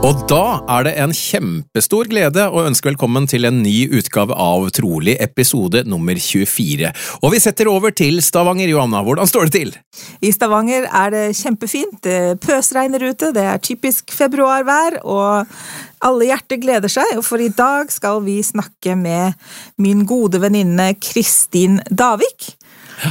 Og da er det en kjempestor glede å ønske velkommen til en ny utgave av Trolig, episode nummer 24. Og vi setter over til Stavanger, Johanna. Hvordan står det til? I Stavanger er det kjempefint. Det pøsregner ute, det er typisk februarvær, og alle hjerter gleder seg, for i dag skal vi snakke med min gode venninne Kristin Davik,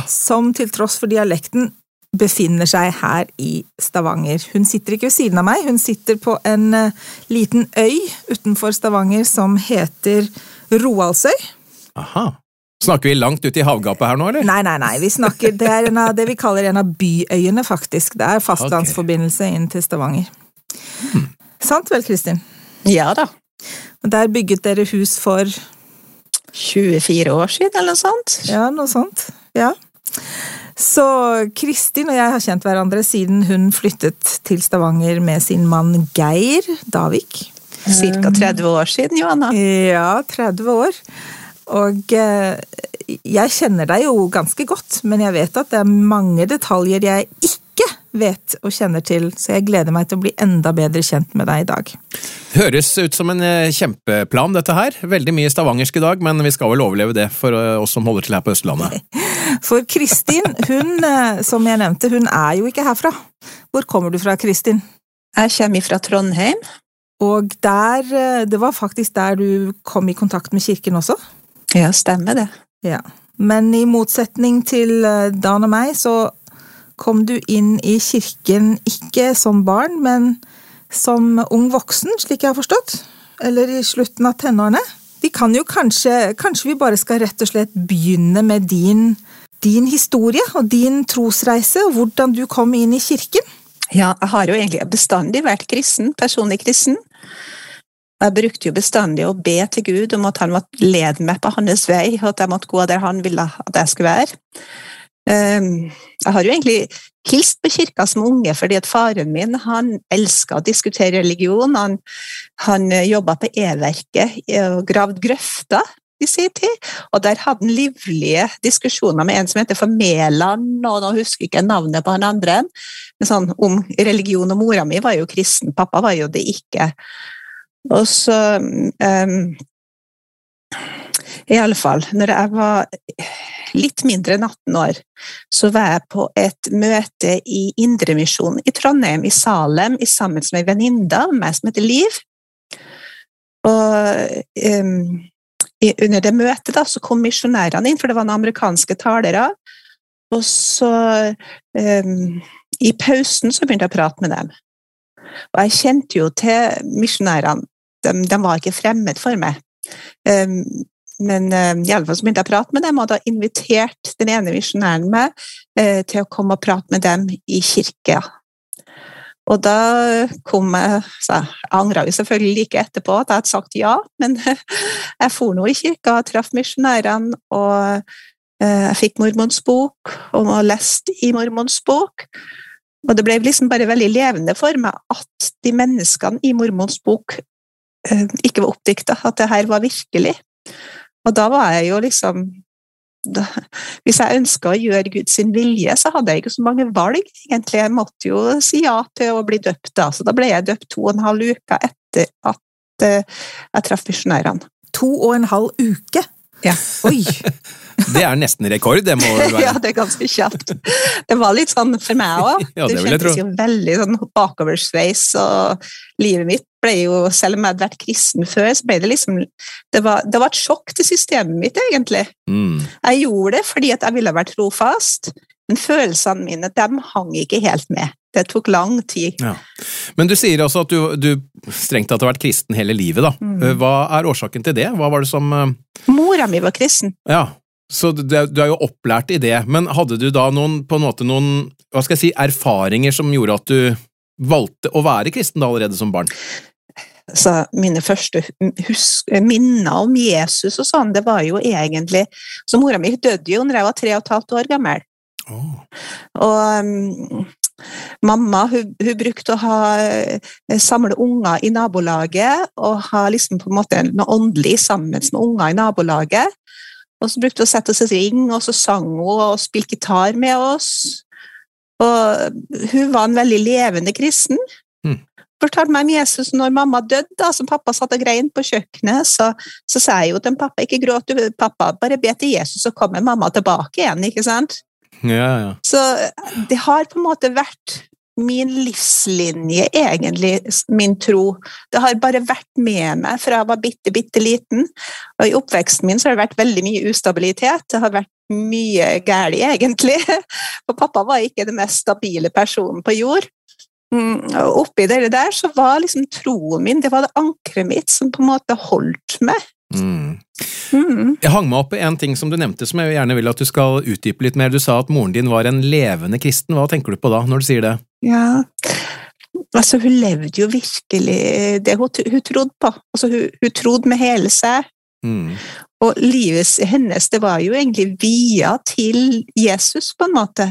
som til tross for dialekten befinner seg her i Stavanger. Hun sitter ikke ved siden av meg, hun sitter på en uh, liten øy utenfor Stavanger som heter Roaldsøy. Aha. Snakker vi langt ute i havgapet her nå, eller? Nei, nei, nei. Vi snakker, det er en av, det vi kaller en av byøyene, faktisk. Det er fastlandsforbindelse inn til Stavanger. Hmm. Sant vel, Kristin? Ja da. Og Der bygget dere hus for 24 år siden, eller noe sånt? Ja, noe sånt. Ja. Så Kristin og jeg har kjent hverandre siden hun flyttet til Stavanger med sin mann Geir Davik. Cirka 30 år siden, Johanna. Ja, 30 år. Og jeg kjenner deg jo ganske godt, men jeg vet at det er mange detaljer jeg ikke vet og kjenner til, så jeg gleder meg til å bli enda bedre kjent med deg i dag. Høres ut som en kjempeplan, dette her. Veldig mye stavangersk i dag, men vi skal vel overleve det for oss som holder til her på Østlandet. For Kristin, hun, som jeg nevnte, hun er jo ikke herfra. Hvor kommer du fra, Kristin? Jeg kommer fra Trondheim. Og der Det var faktisk der du kom i kontakt med kirken også? Ja, stemmer det. Ja. Men i motsetning til Dan og meg, så kom du inn i kirken ikke som barn, men som ung voksen, slik jeg har forstått? Eller i slutten av tenårene? Vi kan jo kanskje Kanskje vi bare skal rett og slett begynne med din, din historie og din trosreise, og hvordan du kom inn i kirken? Ja, jeg har jo egentlig bestandig vært kristen, personlig kristen. Jeg brukte jo bestandig å be til Gud om at han måtte lede meg på hans vei, og at jeg måtte gå der han ville at jeg skulle være. Jeg har jo egentlig hilst på kirka som unge, fordi at faren min han elska å diskutere religion. Han, han jobba på E-verket og gravd grøfter i sin tid, og der hadde han livlige diskusjoner med en som heter for Mæland, og nå husker jeg ikke navnet på han andre, men sånn om religion. Og mora mi var jo kristen, pappa var jo det ikke. Og så um, I alle fall, når jeg var litt mindre enn 18 år, så var jeg på et møte i Indremisjonen i Trondheim, i Salem, sammen med ei venninne av meg som heter Liv. Og um, under det møtet da, så kom misjonærene inn, for det var noen amerikanske talere. Og så, um, i pausen, så begynte jeg å prate med dem. Og jeg kjente jo til misjonærene. De, de, var ikke fremmed for meg. Um, men uh, i alle fall så begynte jeg å prate med dem, og da inviterte den ene misjonæren meg uh, til å komme og prate med dem i kirka. Og da kom jeg så Jeg angra jo selvfølgelig like etterpå at jeg hadde sagt ja, men jeg for nå i kirka traff misjonærene, og uh, jeg fikk mormons bok og leste i mormons bok. Og det ble liksom bare veldig levende for meg at de menneskene i mormons bok ikke var oppdikta, at det her var virkelig. Og da var jeg jo liksom da, Hvis jeg ønska å gjøre Guds vilje, så hadde jeg ikke så mange valg, egentlig. Jeg måtte jo si ja til å bli døpt, da. Så da ble jeg døpt to og en halv uke etter at uh, jeg traff misjonærene. To og en halv uke? Ja. Oi! Det er nesten rekord, det må vel ja, det er ganske kjapt. Det var litt sånn for meg òg. Ja, det det kjentes jo veldig sånn bakoversveis, og livet mitt ble jo, selv om jeg hadde vært kristen før, så ble det liksom Det var, det var et sjokk til systemet mitt, egentlig. Mm. Jeg gjorde det fordi at jeg ville vært trofast, men følelsene mine de hang ikke helt med. Det tok lang tid. Ja. Men du sier også at du, du strengt tatt har vært kristen hele livet, da. Mm. Hva er årsaken til det? Hva var det som uh... Mora mi var kristen. Ja, så du, du er jo opplært i det, men hadde du da noen, på en måte noen, hva skal jeg si, erfaringer som gjorde at du valgte å være kristen da allerede som barn? Så mine første minner om Jesus og sånn, det var jo egentlig Så mora mi døde jo når jeg var tre og et halvt år gammel. Og um, mamma hun, hun brukte å ha, eh, samle unger i nabolaget og ha liksom på en måte noe åndelig sammen med unger i nabolaget. Og så brukte hun å sette oss i ring, og så sang hun og spilte gitar med oss. Og hun var en veldig levende kristen. Mm. Fortalte meg om Jesus når mamma døde, da, som pappa satt og grein på kjøkkenet. Så, så sa jeg jo til pappa ikke gråt, du, pappa, bare be til Jesus, så kommer mamma tilbake igjen. ikke sant? Ja, ja. Så det har på en måte vært min livslinje, egentlig, min tro. Det har bare vært med meg fra jeg var bitte, bitte liten. Og i oppveksten min så har det vært veldig mye ustabilitet. Det har vært mye galt, egentlig. For pappa var ikke den mest stabile personen på jord. Mm, og oppi det der så var liksom troen min, det var det ankeret mitt som på en måte holdt meg. Mm. Mm. Jeg hang meg opp i en ting som du nevnte som jeg gjerne vil at du skal utdype litt mer. Du sa at moren din var en levende kristen. Hva tenker du på da, når du sier det? Ja, altså hun levde jo virkelig det hun, hun trodde på. Altså hun, hun trodde med hele seg. Mm. Og livet hennes det var jo egentlig via til Jesus, på en måte.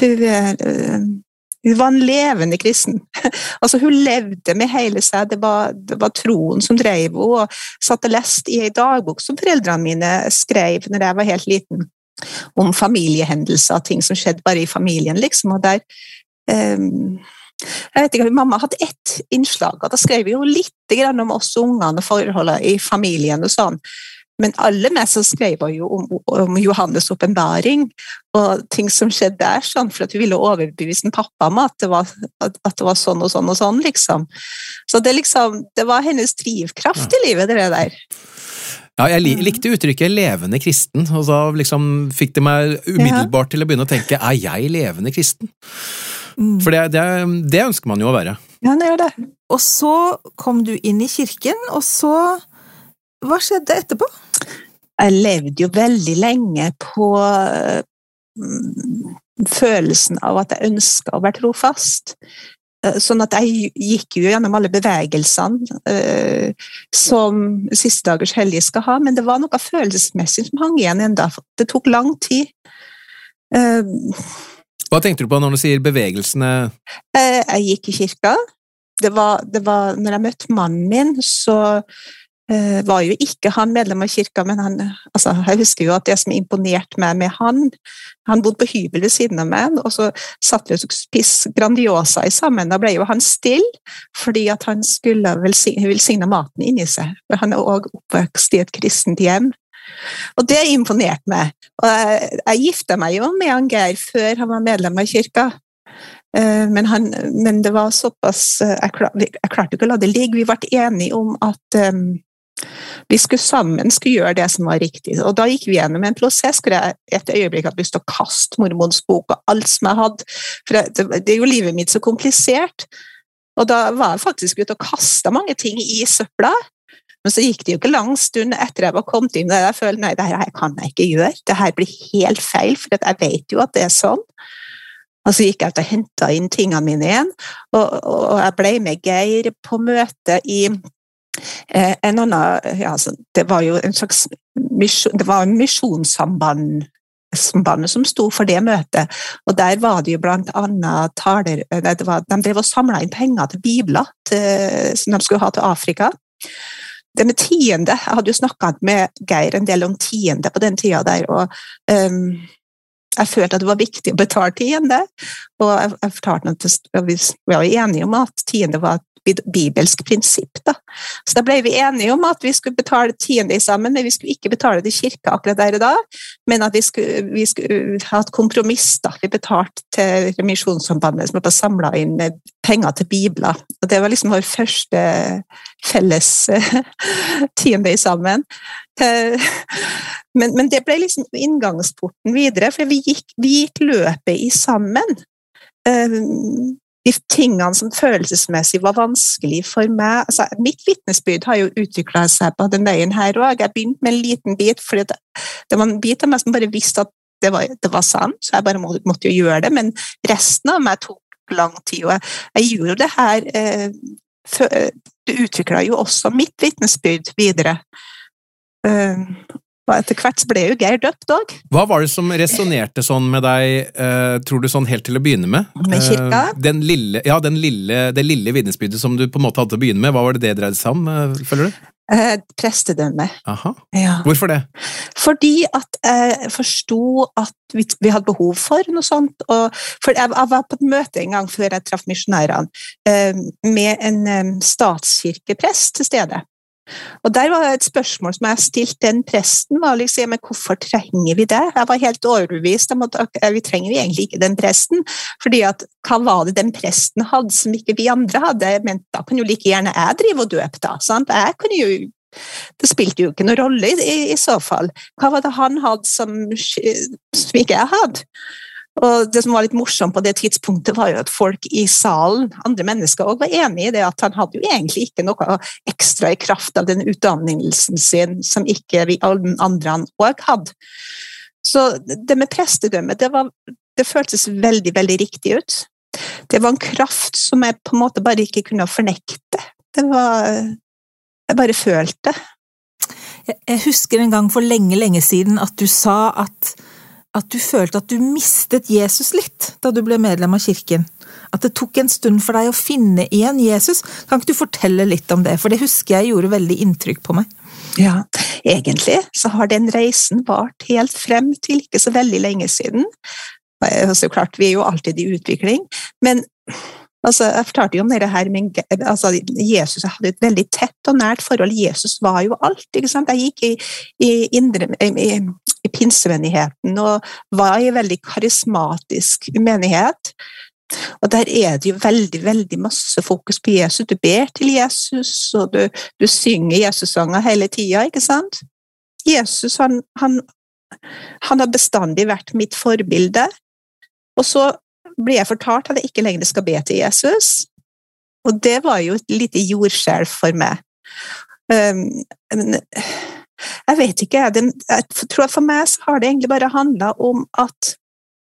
Hun, eh, hun var en levende kristen. altså Hun levde med hele seg. Det var, det var troen som drev henne. Og satt og leste i ei dagbok som foreldrene mine skrev når jeg var helt liten, om familiehendelser, ting som skjedde bare i familien, liksom. Og der Um jeg vet ikke, Mamma hadde ett innslag, og da skrev vi jo litt om oss ungene og forholdet i familien og sånn. Men alle mest som skrev jo om, om Johannes' åpenbaring og ting som skjedde der, sånn, for at hun ville overbevise en pappa om at det, var, at, at det var sånn og sånn og sånn, liksom. Så det, liksom, det var hennes drivkraft i livet, det der. Ja, jeg likte uttrykket 'levende kristen', og så liksom fikk det meg umiddelbart til å begynne å tenke 'er jeg levende kristen'? Mm. For det, det, det ønsker man jo å være. Ja, det gjør det. Og så kom du inn i kirken, og så Hva skjedde etterpå? Jeg levde jo veldig lenge på mm, følelsen av at jeg ønska å være trofast. Eh, Sånn at jeg gikk jo gjennom alle bevegelsene eh, som Siste dagers hellige skal ha, men det var noe følelsesmessig som hang igjen ennå. Det tok lang tid. Eh, Hva tenkte du på når du sier bevegelsene Eh, Jeg gikk i kirka. Det var, det var, når jeg møtte mannen min, så var jo ikke han medlem av kirka, men han, altså, jeg husker jo at det som imponerte meg med han Han bodde på hybel ved siden av meg, og så satt vi og spiste Grandiosa sammen. Da ble jo han stille, fordi at han skulle velsigne, maten inni seg. For han er òg oppvokst i et kristent hjem. Og det imponerte meg. Og jeg, jeg gifta meg jo med han Geir før han var medlem av kirka. Eh, Men, han, men det var såpass eh, jeg, klar, jeg klarte ikke å la det ligge. Vi ble enige om at um, vi skulle sammen skulle gjøre det som var riktig. Og da gikk vi gjennom en prosess hvor jeg et øyeblikk hadde lyst til å kaste mormons bok og alt som jeg hadde. For det, er jo livet mitt så komplisert. Og da var jeg faktisk ute og kasta mange ting i søpla. Men så gikk det jo ikke lang stund etter jeg var kommet inn der jeg følte nei, det her kan jeg ikke gjøre. Det her blir helt feil, for jeg vet jo at det er sånn. Og så gikk jeg ut og henta inn tingene mine igjen, og, og jeg ble med Geir på møte i en annen ja, altså, Det var jo en slags det var en misjonssamband som sto for det møtet. Og der var det jo blant annet taler var, De drev og samla inn penger til bibler til, som de skulle ha til Afrika. Det med tiende Jeg hadde jo snakka med Geir en del om tiende på den tida der, og um, jeg følte at det var viktig å betale tiende. Og jeg, jeg fortalte at vi var enige om at tiende var bibelsk prinsipp. Da. Så da ble vi enige om at vi skulle betale tiende sammen, men vi skulle ikke betale til kirka akkurat der og da, men at vi skulle, vi skulle ha et kompromiss. Da. Vi betalte til Misjonssambandet som hadde samla inn penger til bibler. Og det var liksom vår første felles tiende sammen. Men, men, det ble liksom inngangsporten videre, for vi gikk, vi gikk løpet i sammen. De tingene som følelsesmessig var vanskelig for meg altså, Mitt vitnesbyrd har jo utvikla seg på den veien her òg. Jeg begynte med en liten bit, for det, det, var en bit av meg som bare visste at det var, det var sant, så jeg bare må, måtte jo gjøre det. Men resten av meg tok lang tid, og jeg, jeg gjorde det her eh, Det utvikla jo også mitt vitnesbyrd videre. Uh, og etter hvert ble jo Geir døpt òg. Hva var det som resonnerte sånn med deg, uh, tror du, sånn helt til å begynne med? Med kirka? Uh, den lille, ja, den lille, det lille vitnesbyrdet som du på en måte hadde til å begynne med, hva var det det dreide seg om, uh, føler du? Eh, prestedømme. Aha. Ja. Hvorfor det? Fordi at jeg forsto at vi, vi, hadde behov for noe sånt. Og, for jeg, jeg, var på et møte en gang før jeg traff misjonærene, med en statskirkeprest til stede. Og Der var et spørsmål som jeg stilte den presten, var liksom, men hvorfor trenger vi det? Jeg var helt overbevist om at vi trenger egentlig ikke den presten. fordi at hva var det den presten hadde som ikke vi andre hadde? Men da kan jo like gjerne jeg drive og døpe, da. Sant? Jeg kunne jo det spilte jo ikke noen rolle i, i, så fall. Hva var det han hadde som, som ikke jeg hadde? Og det som var litt morsomt på det tidspunktet, var jo at folk i salen, andre mennesker òg, var enig i det at han hadde jo egentlig ikke noe ekstra i kraft av den utdannelsen sin som ikke vi andre òg hadde. Så det med prestedømme, det, var, det føltes veldig, veldig riktig ut. Det var en kraft som jeg på en måte bare ikke kunne fornekte. Det var Jeg bare følte. Jeg husker en gang for lenge, lenge siden at du sa at at du følte at du mistet Jesus litt da du ble medlem av kirken? At det tok en stund for deg å finne igjen Jesus? Kan ikke du fortelle litt om det, for det husker jeg gjorde veldig inntrykk på meg. Ja, egentlig så har den reisen vart helt frem til ikke så veldig lenge siden. Så klart, vi er jo alltid i utvikling, men Altså, jeg fortalte jo om det her med altså, Jesus jeg hadde et veldig tett og nært forhold. Jesus var jo alt. ikke sant? Jeg gikk i, i, indre, i, i pinsemenigheten og var i en veldig karismatisk menighet. Og der er det jo veldig veldig masse fokus på Jesus. Du ber til Jesus, og du, du synger Jesus-sanger hele tida, ikke sant? Jesus han, han, han har bestandig vært mitt forbilde. Og så blir jeg fortalt at jeg ikke lenger skal be til Jesus. Og det var jo et lite jordskjelv for meg. Um, men jeg vet ikke, jeg tror at for meg så har det egentlig bare handla om at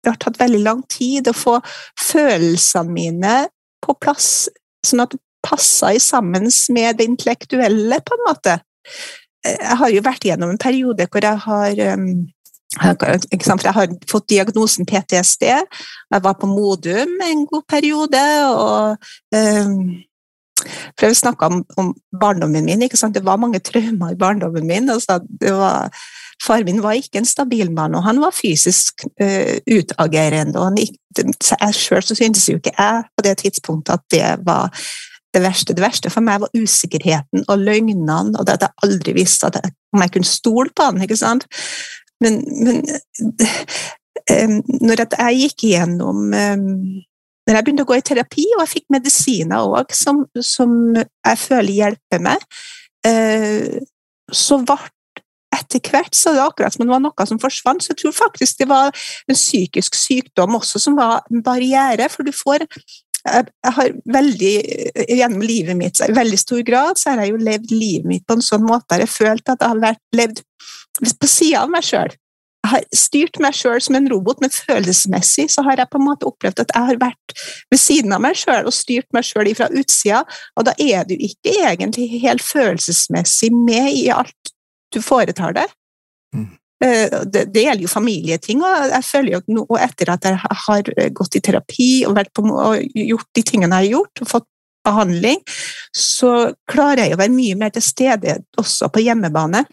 det har tatt veldig lang tid å få følelsene mine på plass, sånn at det passa sammen med det intellektuelle, på en måte. Jeg har jo vært gjennom en periode hvor jeg har um, jeg har fått diagnosen PTSD. Jeg var på Modum en god periode. og um, for Jeg snakka om, om, barndommen min. Det var mange traumer i barndommen min. Altså, var, far min var ikke en stabil mann, og han var fysisk uh, utagerende. og jeg Sjøl syntes jo ikke jeg på det tidspunktet at det var det verste. Det verste for meg var usikkerheten og løgnene, og at jeg aldri visste jeg, om jeg kunne stole på han. ikke sant? Men, men um, når jeg gikk igjennom um, Når jeg begynte å gå i terapi, og jeg fikk medisiner òg som, som, jeg føler hjelper meg, uh, så ble etter hvert så det akkurat som det var noe som forsvant. Så jeg tror faktisk det var en psykisk sykdom også som var en barriere. For du får jeg har veldig, Gjennom livet mitt i veldig stor grad så har jeg jo levd livet mitt på en sånn måte at jeg følt at jeg har levd på sida av meg sjøl. Har styrt meg sjøl som en robot, men følelsesmessig så har jeg på en måte opplevd at jeg har vært ved siden av meg sjøl og styrt meg sjøl fra utsida, og da er du ikke egentlig helt følelsesmessig med i alt du foretar deg. Mm. Eh, det, det, gjelder jo familieting, og jeg føler jo nå etter at jeg har gått i terapi og, på, og gjort de tingene jeg har gjort, og fått behandling, så klarer jeg å være mye mer til stede også på hjemmebane.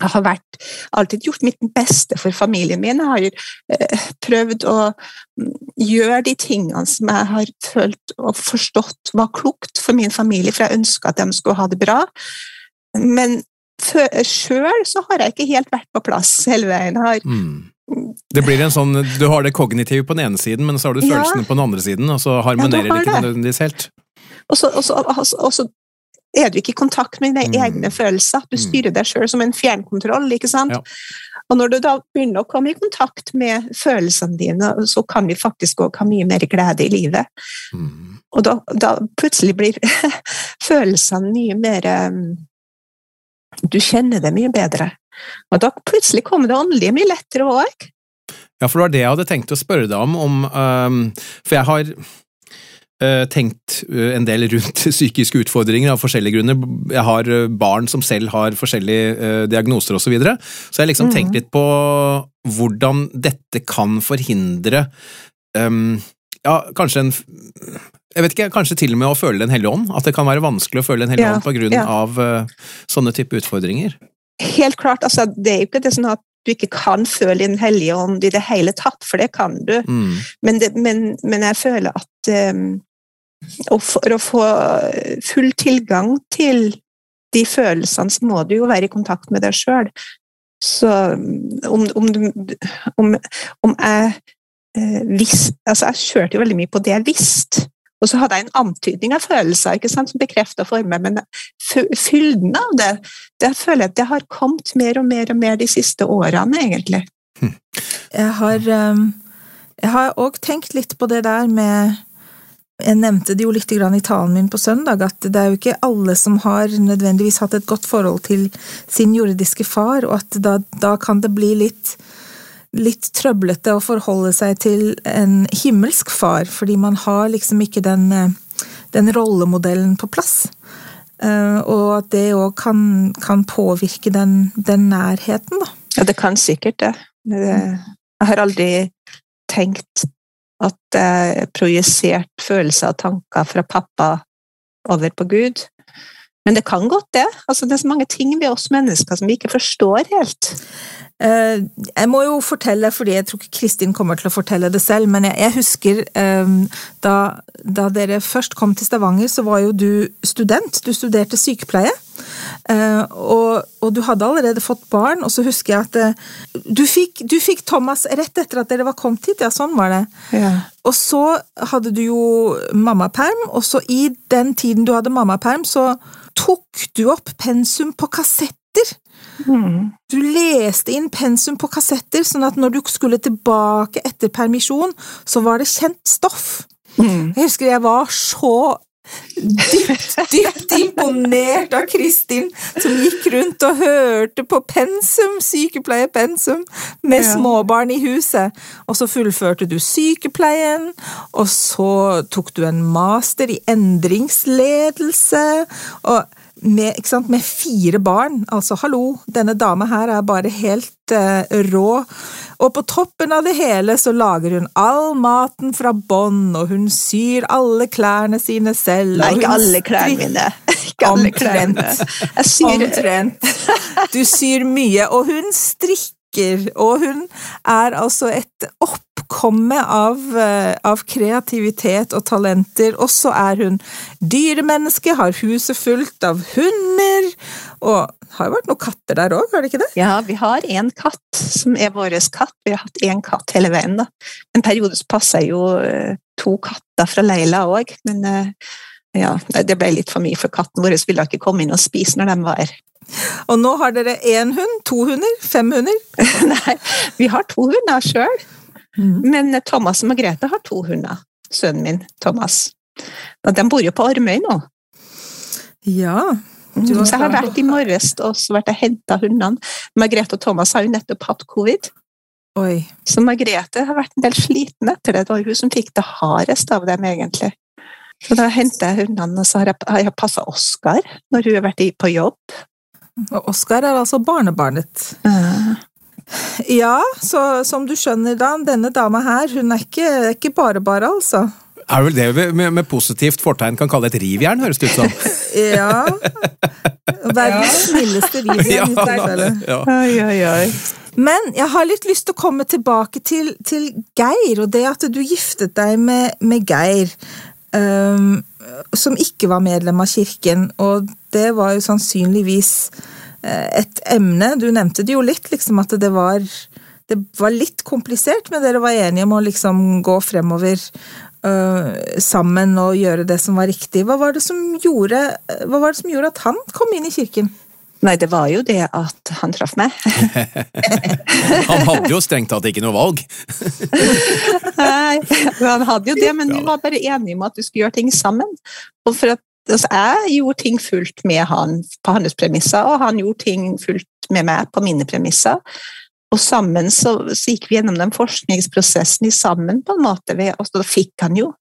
Jeg har vært, alltid gjort mitt beste for familien min. Jeg har eh, prøvd å mm, gjøre de tingene som jeg har følt og forstått var klokt for min familie, for jeg ønska at de skulle ha det bra. Men sjøl så har jeg ikke helt vært på plass hele veien. Har, Mm. Det blir en sånn, Du har det kognitive på den ene siden, men så har du Ja. følelsene på den andre siden, og så harmonerer Ja, det ikke nødvendigvis helt. Og så, og, så, og, så, og så er du ikke i kontakt med dine Mm. egne følelser. Du Mm. styrer deg sjøl som en fjernkontroll. ikke sant? Ja. Og når du da begynner å komme i kontakt med følelsene dine, så kan vi faktisk òg ha mye mer glede i livet. Mm. Og da, da plutselig blir følelsene mye mer um, Du kjenner det mye bedre. Og da plutselig kommer det åndelige mye lettere òg. Ja, for det var det jeg hadde tenkt å spørre deg om, om um, For jeg har tenkt øh, en del rundt psykiske utfordringer av forskjellige grunner. Jeg har øh, barn som selv har forskjellige diagnoser osv. Så, videre. så jeg har liksom mm. tenkt litt på hvordan dette kan forhindre um, Ja, kanskje en jeg vet ikke, Kanskje til og med å føle Den hellige ånd? At det kan være vanskelig å føle Den hellige Ja, ånd på grunn ja. av sånne type utfordringer? Helt klart, altså, Det er jo ikke det sånn at du ikke kan føle Den hellige ånd i det hele tatt, for det kan du. Mm. Men, det, men, men jeg føler at um, og for å få full tilgang til de følelsene, så må du jo være i kontakt med deg sjøl. Så om, om, du- om, om jeg eh, visste Altså, jeg kjørte jo veldig mye på det jeg visste. Og så hadde jeg en antydning av følelser ikke sant, som bekrefta for meg, men fylden av det, det føler jeg at det har kommet mer og mer og mer de siste årene, egentlig. Jeg har um, Jeg har òg tenkt litt på det der med Jeg nevnte det jo litt i talen min på søndag, at det er jo ikke alle som har nødvendigvis hatt et godt forhold til sin jordiske far, og at da, da kan det bli litt litt trøblete å forholde seg til en himmelsk far, fordi man har liksom ikke den, den rollemodellen på plass. Eh, Og at det òg kan, kan påvirke den, den nærheten, da. Ja, det kan sikkert. Det- Jeg har aldri tenkt at jeg projiserte følelser og tanker fra pappa over på Gud. Men det kan godt det. Altså, det er så mange ting ved oss mennesker som vi ikke forstår helt. Eh, Jeg må jo fortelle, fordi jeg tror ikke Kristin kommer til å fortelle det selv, men jeg husker eh, da, da dere først kom til Stavanger, så var jo du student. Du studerte sykepleie. Eh, og, og du hadde allerede fått barn, og så husker jeg at eh, du, fikk, du fikk Thomas rett etter at dere var kommet hit. Ja, sånn var det. Og så hadde du jo mammaperm, og så i den tiden du hadde mammaperm, så tok du opp pensum på kassetter. Mm. Du leste inn pensum på kassetter, sånn at når du skulle tilbake etter permisjon, så var det kjent stoff. Mm. Jeg husker jeg var så dypt, dypt imponert av Kristin, som gikk rundt og hørte på pensum, sykepleiepensum, med Ja. småbarn i huset. Og så fullførte du sykepleien, og så tok du en master i endringsledelse. og med, sant, med fire barn. Altså, hallo, denne dama her er bare helt uh, rå. Og på toppen av det hele så lager hun all maten fra bånn, og hun syr alle klærne sine selv. Nei, ikke alle klærne mine. Ikke alle klærne. Omtrent. Jeg syr Omtrent. Du syr mye, og hun strikker, og hun er altså et oppkomme av, eh, av kreativitet og talenter, og så er hun dyremenneske, har huset fullt av hunder, og har jo vært noen katter der òg, har det ikke det? Ja, vi har én katt som er vår katt. Vi har hatt én katt hele veien. da. En periode så passa jo eh, to katter fra Leila òg, men eh, ja, det ble litt for mye, for katten vår ville ikke komme inn og spise når de var her. Og nå har dere én hund, to hunder, fem hunder. Nei, vi har to hunder sjøl, men eh, Thomas og Margrethe har to hunder. Sønnen min, Thomas. Og de bor jo på Armøy nå. Ja. Mm, Så jeg har vært i morges og så vært og henta hundene. Margrethe og Thomas har jo nettopp hatt covid, Oi. så Margrethe har vært en del sliten etter det. Det var hun som fikk det hardest av dem, egentlig. Så da henter jeg hundene, og så har jeg, har jeg passa Oskar når hun har vært på jobb. Og Oskar er altså barnebarnet. Eh, Ja, så som du skjønner, Dan, denne dama her, hun er ikke, ikke bare bare, altså. Er vel det vi med, med positivt fortegn kan kalle et rivjern, høres det ut som. Ja. Verdens snilleste rivjern i tilfelle. ja. Oi, oi, oi. Men jeg har litt lyst til å komme tilbake til, til Geir, og det at du giftet deg med, med Geir. Um, som ikke var medlem av kirken, og det var jo sannsynligvis uh, et emne. Du nevnte det jo litt, liksom at det var, det var litt komplisert, men dere var enige om å liksom gå fremover uh, sammen og gjøre det som var riktig. Hva var, gjorde, hva var det som gjorde at han kom inn i kirken? Nei, det var jo det at han traff meg. han hadde jo strengt tatt ikke noe valg. Nei, han hadde jo det, men vi var bare enige om at vi skulle gjøre ting sammen. Og for at altså, Jeg gjorde ting fullt med han på hans premisser, og han gjorde ting fullt med meg på mine premisser. Og sammen så, så, gikk vi gjennom den forskningsprosessen i sammen, på en måte. Og da fikk han jo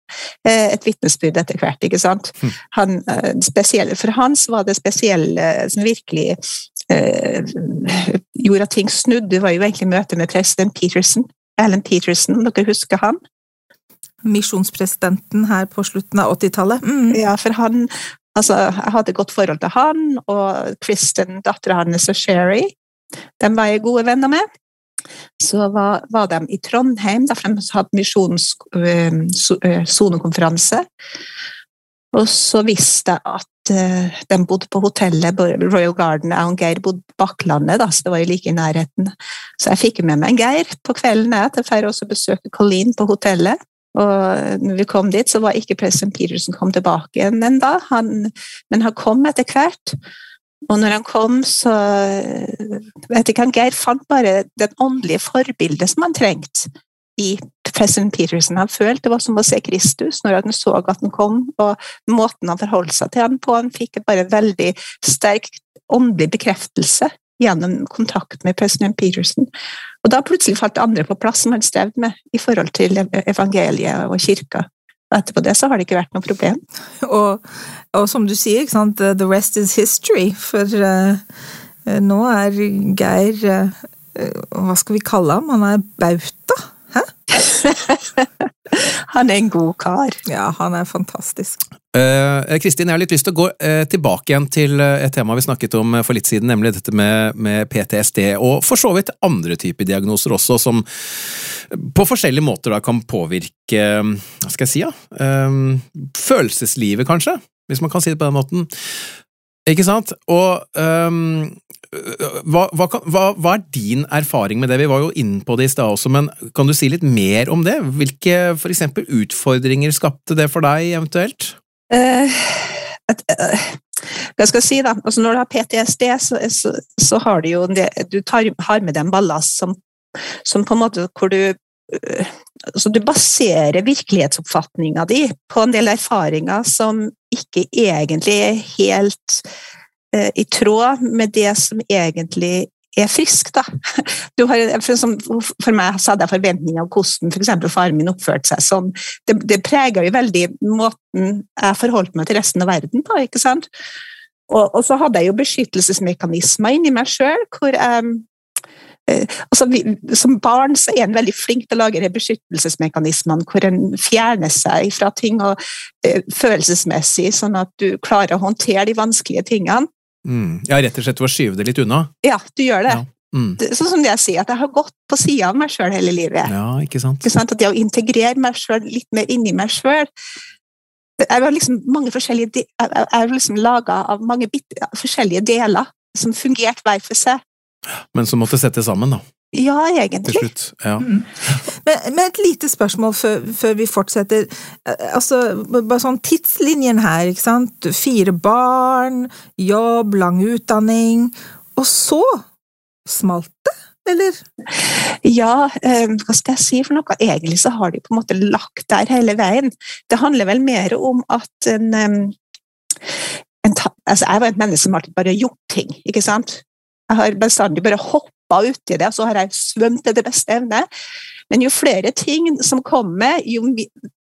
eh, et vitnesbyrd etter hvert, ikke sant. Hm. Han, eh, spesielle, for hans var det spesielle som virkelig eh, gjorde at ting snudde, var jo egentlig møtet med president Peterson. Alan Peterson, om dere husker han? Misjonspresidenten her på slutten av 80-tallet. Mm. Ja, for han Altså, jeg hadde godt forhold til han og Kristin, dattera hans og Sherry. De var jeg gode venner med. Så var, var de i Trondheim, da de hadde misjonssonekonferanse. Og så visste jeg at uh, de bodde på hotellet Royal Garden. Jeg og Geir bodde på Bakklandet, da, så det var jo like i nærheten. Så jeg fikk med meg en Geir på kvelden jeg, til å besøke Colleen på hotellet. Og når vi kom dit, så var ikke president Peterson kom tilbake igjen ennå, men han kom etter hvert. Og når han kom, så vet ikke han, Geir fant bare den åndelige forbildet som han trengte i president Peterson. Han følte det var som å se Kristus når han så at han kom, og måten han forholdt seg til han på. Han fikk bare en veldig sterk åndelig bekreftelse gjennom kontakt med president Peterson. Og da plutselig falt det andre på plass som han strevde med i forhold til evangeliet og kirka. Og etterpå det så har det ikke vært noe problem. Og, og som du sier, the rest is history. For uh, nå er Geir uh, Hva skal vi kalle ham? Han er bauta. Hæ? han er en god kar. Ja, han er fantastisk. Uh, Kristin, jeg har litt lyst til å gå uh, tilbake igjen til uh, et tema vi snakket om for litt siden, nemlig dette med, med, PTSD, og for så vidt andre typer diagnoser også, som på forskjellige måter da kan påvirke Hva skal jeg si, ja? følelseslivet, kanskje? Hvis man kan si det på den måten. Ikke sant? Og um, hva, hva, hva, hva, er din erfaring med det? Vi var jo inne på det i stad også, men kan du si litt mer om det? Hvilke for eksempel, utfordringer skapte det for deg, eventuelt? Uh, at, uh, hva skal jeg si, da? Altså, når du har PTSD, så, så, så har du jo det, du tar, har med deg en ballast som, som, på en måte hvor du uh, Du baserer virkelighetsoppfatninga di på en del erfaringer som ikke egentlig er helt i tråd med det som egentlig er frisk, da. Har, for, meg så hadde jeg forventninger om hvordan f.eks. faren min oppførte seg sånn. Det, det preger jo veldig måten jeg forholdt meg til resten av verden på. ikke sant? Og, og så hadde jeg jo beskyttelsesmekanismer inni meg sjøl, hvor jeg eh, Altså, vi, som barn så er en veldig flink til å lage beskyttelsesmekanismene hvor en fjerner seg fra ting og, eh, følelsesmessig, sånn at du klarer å håndtere de vanskelige tingene. Mm. Ja, rett og slett ved å skyve det litt unna? Ja, du gjør det. Ja. Mm. Sånn som det jeg sier, at jeg har gått på sida av meg sjøl hele livet. Ja, ikke sant? Ikke sant? At det å integrere meg sjøl litt mer inni meg sjøl Jeg var liksom mange forskjellige Jeg har liksom laga av mange forskjellige deler som fungerte hver for seg. Men som måtte settes sammen, da? Ja, egentlig. Til slutt, ja. Mm. Men, men, et lite spørsmål før, før, vi fortsetter. Altså, bare sånn tidslinjen her, ikke sant. Fire barn, jobb, lang utdanning. Og så smalt det, eller? Ja, eh, hva skal jeg si for noe? Egentlig så har de på en måte lagt der hele veien. Det handler vel mer om at en, en altså Jeg var et menneske som alltid bare gjort ting, ikke sant. Jeg har bestandig bare hoppet hoppa uti det, og så har jeg svømt det beste evne. Men jo flere ting som kommer, jo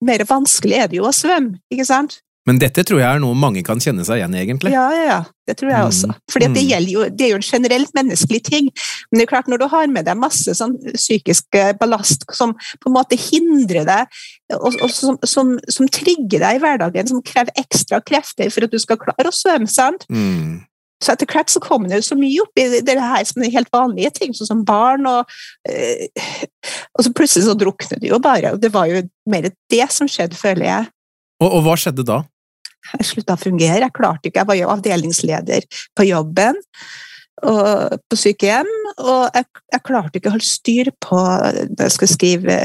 mer vanskelig er det jo å svømme. ikke sant? Men dette tror jeg er noe mange kan kjenne seg igjen i, egentlig. Ja, ja, ja. Det tror jeg også. Mm. For det, jo, det, er jo en generelt menneskelig ting. Men det er klart, når du har med deg masse sånn psykisk eh, ballast som på en måte hindrer deg, og, og som, som, som, trigger deg i hverdagen, som krever ekstra krefter for at du skal klare å svømme, sant? Mm Så etter hvert så kom det så mye opp i det her som er helt vanlige ting, sånn som barn, og, eh, og så plutselig så druknet det jo bare. Og det var jo mer det som skjedde, føler jeg. Og, og hva skjedde da? Jeg slutta å fungere. Jeg klarte ikke. Jeg var jo avdelingsleder på jobben og på sykehjem, og jeg, jeg, klarte ikke å holde styr på når jeg skulle skrive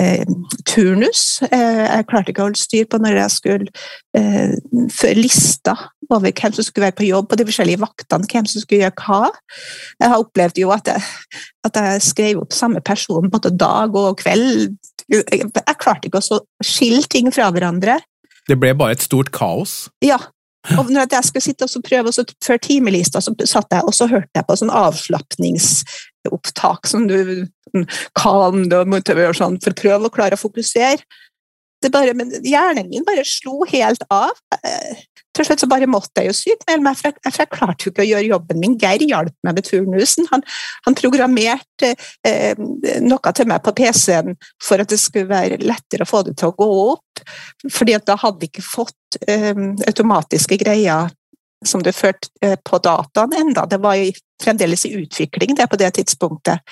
eh, turnus. Eh, jeg klarte ikke å holde styr på når jeg skulle eh, lista over hvem som skulle være på jobb på de forskjellige vaktene, hvem som skulle gjøre hva. Jeg har opplevd jo at jeg, at jeg skrev opp samme person både dag og kveld. Jeg, klarte ikke å skille ting fra hverandre. Det ble bare et stort kaos? Ja, og når jeg skulle sitte og prøve å føre timelista, så satt jeg og så hørte jeg på sånn avslapningsopptak som du kan sånn, for å prøve å klare å fokusere. Det bare, men hjernen min bare slo helt av. Til slutt så bare måtte jeg jo sykmelde meg, for jeg, for jeg klarte jo ikke å gjøre jobben min. Geir hjalp meg med turnusen. Han, han programmerte eh, noe til meg på PC-en for at det skulle være lettere å få det til å gå opp. fordi at da hadde jeg ikke fått eh, automatiske greier som det førte eh, på dataen enda. Det var jo fremdeles i utvikling det på det tidspunktet.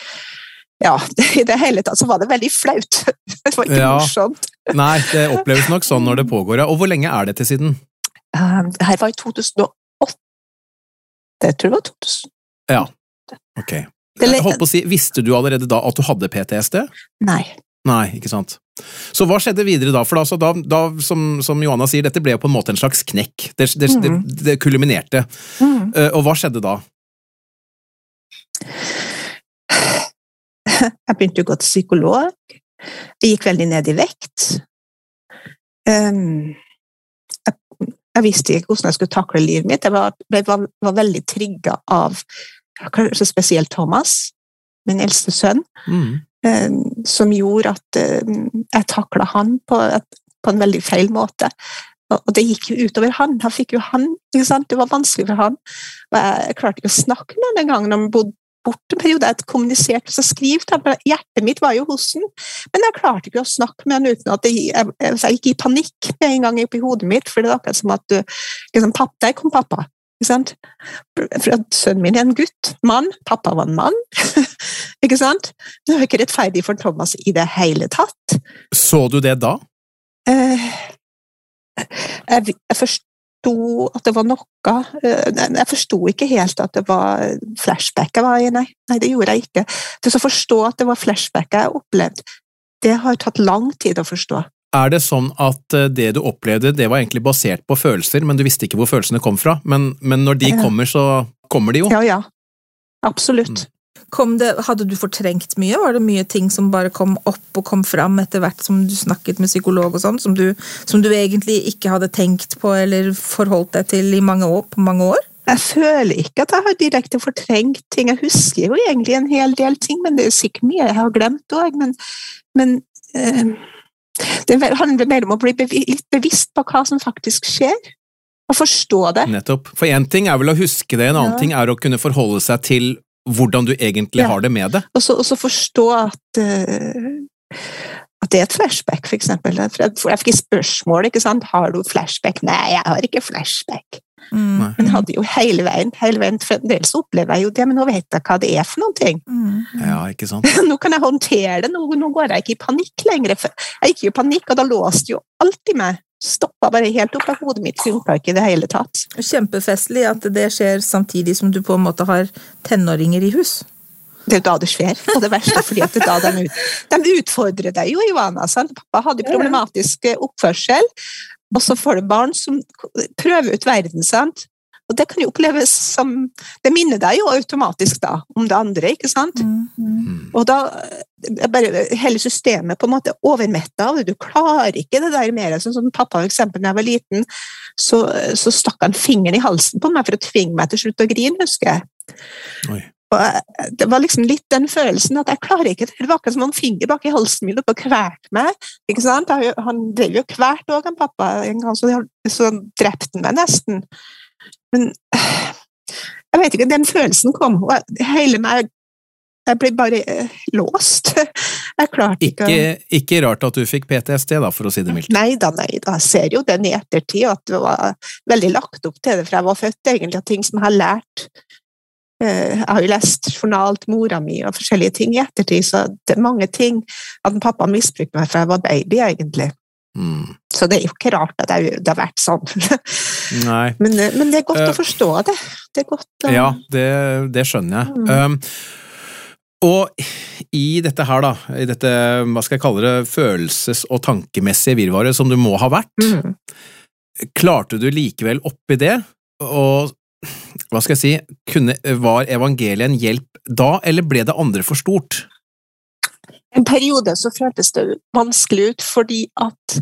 Ja, i det hele tatt så var det veldig flaut. Det var ikke ja. morsomt. Nei, det oppleves nok sånn når det pågår. Og hvor lenge er det til siden? Det her var i 2008. Jeg tror det var 2000. Ja, ok. Jeg holdt på å si, Visste du allerede da at du hadde PTSD? Nei. Nei, ikke sant. Så hva skjedde videre da? For altså, da, da som, som, Johanna sier, dette ble jo på en måte en slags knekk. Det, det, mm. det, det kulminerte. Mm. Uh, og hva skjedde da? Jeg begynte å gå til psykolog. Jeg gikk veldig ned i vekt. Um, jeg visste ikke hvordan jeg skulle takle livet mitt. Jeg var, var, var veldig trigga av kanskje spesielt Thomas, min eldste sønn, mm. eh, som gjorde at eh, jeg takla han på, på, en veldig feil måte. Og, det gikk jo utover han. Han fikk jo han, Det var vanskelig for han. Og jeg, jeg klarte ikke å snakke med han engang når han bodde bort en periode. Jeg kommuniserte og skrev. Hjertet mitt var jo hos han, men jeg klarte ikke å snakke med han uten at jeg, jeg, jeg gikk i panikk med en gang oppi hodet mitt. For det er akkurat som at du liksom, papp, Der kom pappa. Ikke sant? For at Sønnen min er en gutt. Mann. Pappa var en mann. ikke sant? Det var ikke rettferdig for Thomas i det hele tatt. Så du det da? Eh, jeg, jeg, først, forsto at det var noe eh, Jeg forsto ikke helt at det var flashback jeg var i, nei. nei det gjorde jeg ikke. Til å forstå at det var flashback jeg opplevde, det har tatt lang tid å forstå. Er det sånn at eh, det du opplevde, det var egentlig basert på følelser, men du visste ikke hvor følelsene kom fra? Men, men når de kommer, så kommer de jo? Ja, ja. Absolutt. Det, hadde du fortrengt mye? Var det mye ting som bare kom opp og kom fram etter hvert som du snakket med psykolog og sånn, som, som, du egentlig ikke hadde tenkt på eller forholdt deg til i mange år, på mange år? Jeg føler ikke at jeg har direkte fortrengt ting. Jeg husker jo egentlig en hel del ting, men det er sikkert mye jeg har glemt òg. Men, men eh, det handler mer om å bli litt bevisst på hva som faktisk skjer. å forstå det. Nettopp. For én ting er vel å huske det, en annen ja. ting er å kunne forholde seg til hvordan du egentlig ja. har det med det. Og så forstå at, uh, at det er et flashback, for eksempel. For jeg fikk spørsmål ikke sant? har du flashback. Nei, jeg har ikke flashback. Mm. Men hadde jo hele veien, hele veien Fremdeles opplever jeg jo det, men nå vet jeg hva det er for noen ting. Mm. Ja, ikke sant? nå kan jeg håndtere det, nå, nå går jeg ikke i panikk lenger. Jeg gikk jo i panikk, og da låste jo alt i meg stoppa bare helt opp av hodet mitt, funka ikke i det hele tatt. Kjempefestlig at det skjer samtidig som du på en måte har tenåringer i hus. Det er jo da det skjer, og det verste fordi at da de, de utfordrer deg jo, Ivana. Sant? Pappa hadde problematisk oppførsel, og så får du barn som prøver ut verden. sant? Og det kan jo oppleves som Det minner deg jo automatisk da om det andre, ikke sant? Mm. mm. Og da bare hele systemet på en måte overmetta av det. Du klarer ikke det der mer. Sånn som pappa, for eksempel, da jeg var liten, så, så stakk han fingeren i halsen på meg for å tvinge meg til slutt å grine, husker jeg. Oi. Og det var liksom litt den følelsen at jeg klarer ikke det. Det var akkurat som en finger bak i halsen min og kvalte meg. ikke sant? Han drev jo hvert òg, han pappa. En gang så, så drepte han meg nesten. Men jeg vet ikke, den følelsen kom, og hele meg Jeg ble bare eh, låst. Jeg klarte ikke, Ikke, ikke rart at du fikk PTSD, da, for å si det mildt. Nei da, nei da. Jeg ser jo den i ettertid, at det var veldig lagt opp til det fra jeg var født, egentlig, at ting som jeg har lært. Eh, Jeg har jo lest journal til mora mi og forskjellige ting i ettertid, så det er mange ting at pappa misbrukte meg fra jeg var baby, egentlig. Mm. Så det er jo ikke rart at det har vært sånn. Men, eh, men det er godt uh, å forstå det. Det godt um... Ja, det, det skjønner jeg. Mm. Um, og i dette her, da, i dette, hva skal jeg kalle det, følelses- og tankemessige virvaret som du må ha vært, Mm. klarte du likevel oppi det, og hva skal jeg si, kunne, var evangeliet en hjelp da, eller ble det andre for stort? En periode så føltes det vanskelig ut fordi at,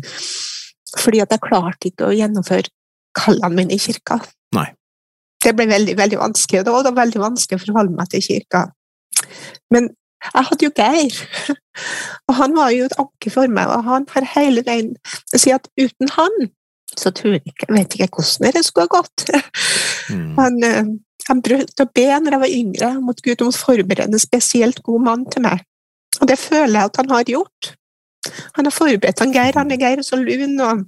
fordi at jeg klarte ikke å gjennomføre kallene mine i kirka. Nei. Det ble veldig, veldig vanskelig, og det var da veldig vanskelig å forholde meg til kirka. Men jeg hadde jo Geir, og han var jo et anker for meg, og han har hele veien si at uten han så tror jeg ikke, jeg vet ikke hvordan det skulle ha gått. Mm. Han, eh, han brukte å be når jeg var yngre, mot Gud om å forberede en spesielt god mann til meg. Og det føler jeg at han har gjort. Han har forberedt han Geir. Han er Geir så lun og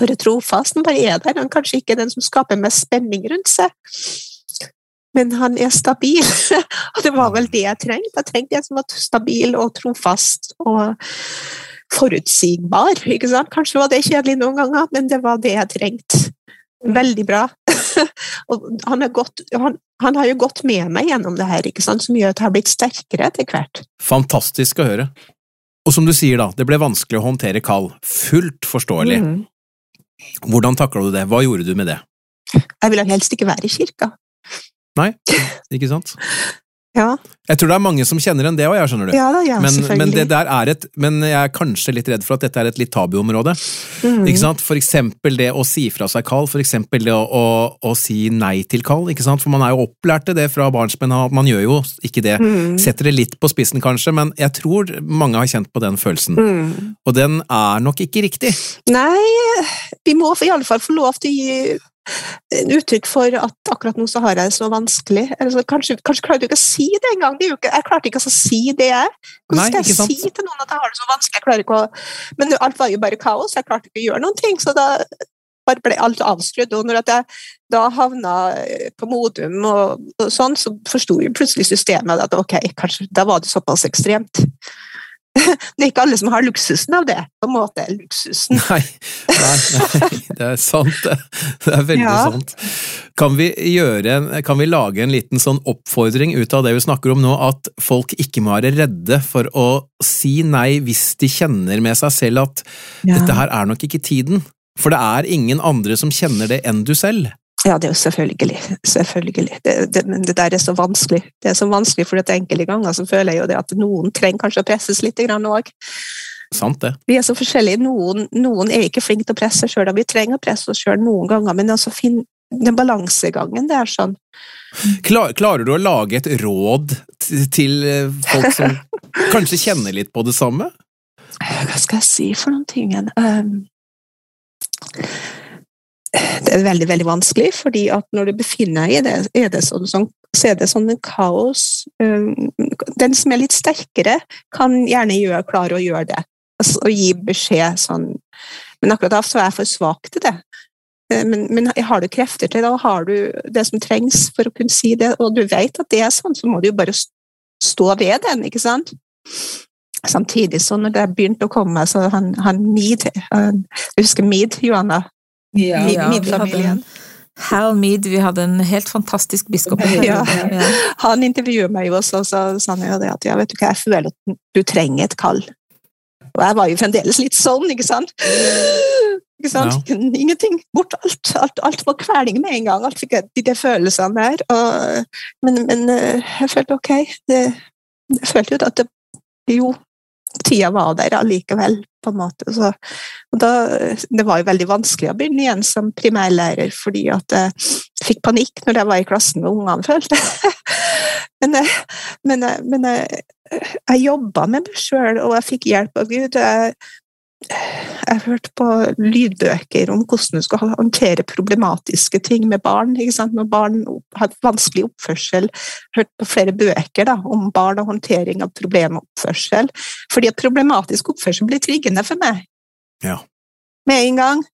bare trofast. Han bare er der. Han er kanskje ikke den som skaper mest spenning rundt seg, men han er stabil. og det var vel det jeg trengte. Jeg trengte en som var stabil og trofast og forutsigbar. Kanskje var det kjedelig noen ganger, men det var det jeg trengte. Veldig bra. og han, har gått, han, han har jo gått med meg gjennom det her, ikke sant? som gjør at jeg har blitt sterkere etter hvert. Fantastisk å høre. Og som du sier da, det ble vanskelig å håndtere kall. Fullt forståelig. Mm. Hvordan takla du det? Hva gjorde du med det? Jeg ville helst ikke være i kirka. Nei, ikke sant? Ja, Jeg tror det er mange som kjenner en det òg, skjønner du. ja da, ja, men, men, det der er et, men jeg er kanskje litt redd for at dette er et litt tabuområde. Mm. Ikke sant? For eksempel det å si fra seg kall, for eksempel det å, å, å si nei til kall. Ikke sant? For man er jo opplært til det fra barnsben av man gjør jo ikke det. Mm. Setter det litt på spissen kanskje, men jeg tror mange har kjent på den følelsen. Mm. Og den er nok ikke riktig. Nei, vi må i alle fall få lov til å gi uttrykk for at akkurat nå så har jeg det så vanskelig. Altså, kanskje, kanskje klarer du ikke å si det engang. Jeg klarte ikke å si det, jeg. Hvordan skal jeg si til noen at jeg har det så vanskelig? Å... Men alt var jo bare kaos. Jeg klarte ikke å gjøre noen ting. Så da bare ble alt avskrudd. Og når jeg da havna eh, på Modum og, og sånn, så forsto jo plutselig systemet at ok, kanskje da var det såpass ekstremt. Det er ikke alle som har luksusen av det. på en måte luksusen. Nei, nei, nei det er sant. Det, er veldig Ja. sant. Kan vi, gjøre en, kan vi lage en liten sånn oppfordring ut av det vi snakker om nå, at folk ikke må være redde for å si nei hvis de kjenner med seg selv at dette her er nok ikke tiden? For det er ingen andre som kjenner det enn du selv. Ja, det er jo selvfølgelig. selvfølgelig. Det, det, men det der er så vanskelig. Det er så vanskelig, for enkelte ganger så føler jeg jo det at noen trenger kanskje å presses litt òg. Sant det. Vi er så forskjellige. Noen, noen er ikke flinke til å presse sjøl, og vi trenger å presse oss sjøl noen ganger, men altså finn den balansegangen det er sånn. Klar, klarer du å lage et råd til eh, folk som kanskje kjenner litt på det samme? Hva skal jeg si for noen ting? Um, det er veldig, veldig vanskelig, fordi at når du befinner deg i det, er det sånn, sånn, så er det sånn en kaos. Um, den som er litt sterkere, kan gjerne gjøre, klare å gjøre det. Altså, og gi beskjed sånn. Men akkurat da så er jeg for svak til det. Eh, Men, men har du krefter til det, og har du det som trengs for å kunne si det, og du vet at det er sånn, så må du jo bare stå ved den, ikke sant? Samtidig så når det begynte å komme, så han, han Mead Jeg husker Mead, Johanna? Ja, ja, Hal Mead, vi hadde en helt fantastisk biskop. Ja. Ja. Han intervjuet meg jo også, og så sa han jo det at ja, vet du hva, jeg føler at du trenger et kall. Og jeg var jo fremdeles litt sånn, ikke sant? Ikke sant? Ingenting. Bort alt. alt. Alt var kveling med en gang. Alt fikk jeg de der følelsene der. Og, men, men eh, jeg følte ok. Det, jeg følte jo at det Jo, tida var der allikevel, på en måte. Så, da, det var jo veldig vanskelig å begynne igjen som primærlærer, fordi at jeg fikk panikk når jeg var i klassen med ungene, følte jeg. Men, men, men jeg jobba med meg sjøl, og jeg fikk hjelp av Gud. Jeg, jeg hørte på lydbøker om hvordan du skal håndtere problematiske ting med barn. Når barn har vanskelig oppførsel. Hørt på flere bøker da, om barn og håndtering av problemoppførsel. Fordi at problematisk oppførsel blir triggende for meg. Ja. Med en gang.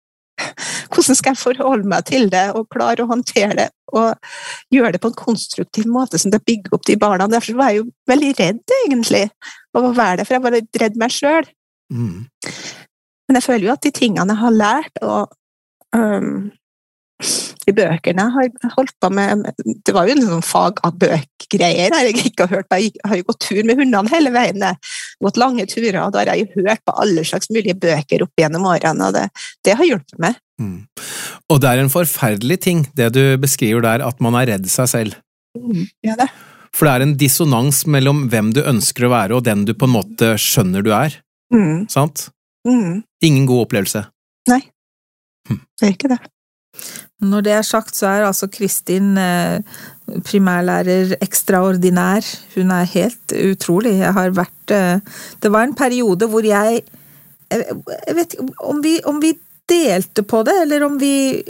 Hvordan skal jeg forholde meg til det og klare å håndtere det og gjøre det på en konstruktiv måte som det bygger opp de barna. Derfor var jeg jo veldig redd, egentlig, av å være det, for jeg var litt redd meg sjøl. Mm. Men jeg føler jo at de tingene jeg har lært, og um, de bøkene jeg har holdt på med Det var jo en sånn fag av bøkgreier jeg ikke har hørt på. Jeg har jo gått tur med hundene hele veien. Gått lange turer, og da har jeg jo hørt på alle slags mulige bøker opp gjennom årene, og det, det har hjulpet meg. Mm. Og det er en forferdelig ting, det du beskriver der, at man er redd seg selv. Mm, ja, det. For det er en dissonans mellom hvem du ønsker å være, og den du på en måte skjønner du er. Mm. Sant? Mm. Ingen god opplevelse. Nei, hm. det er ikke det. Når det er sagt, så er altså Kristin eh, primærlærer ekstraordinær. Hun er helt utrolig. Jeg har vært eh, Det var en periode hvor jeg Jeg vet ikke om vi, om vi delte på det, eller om vi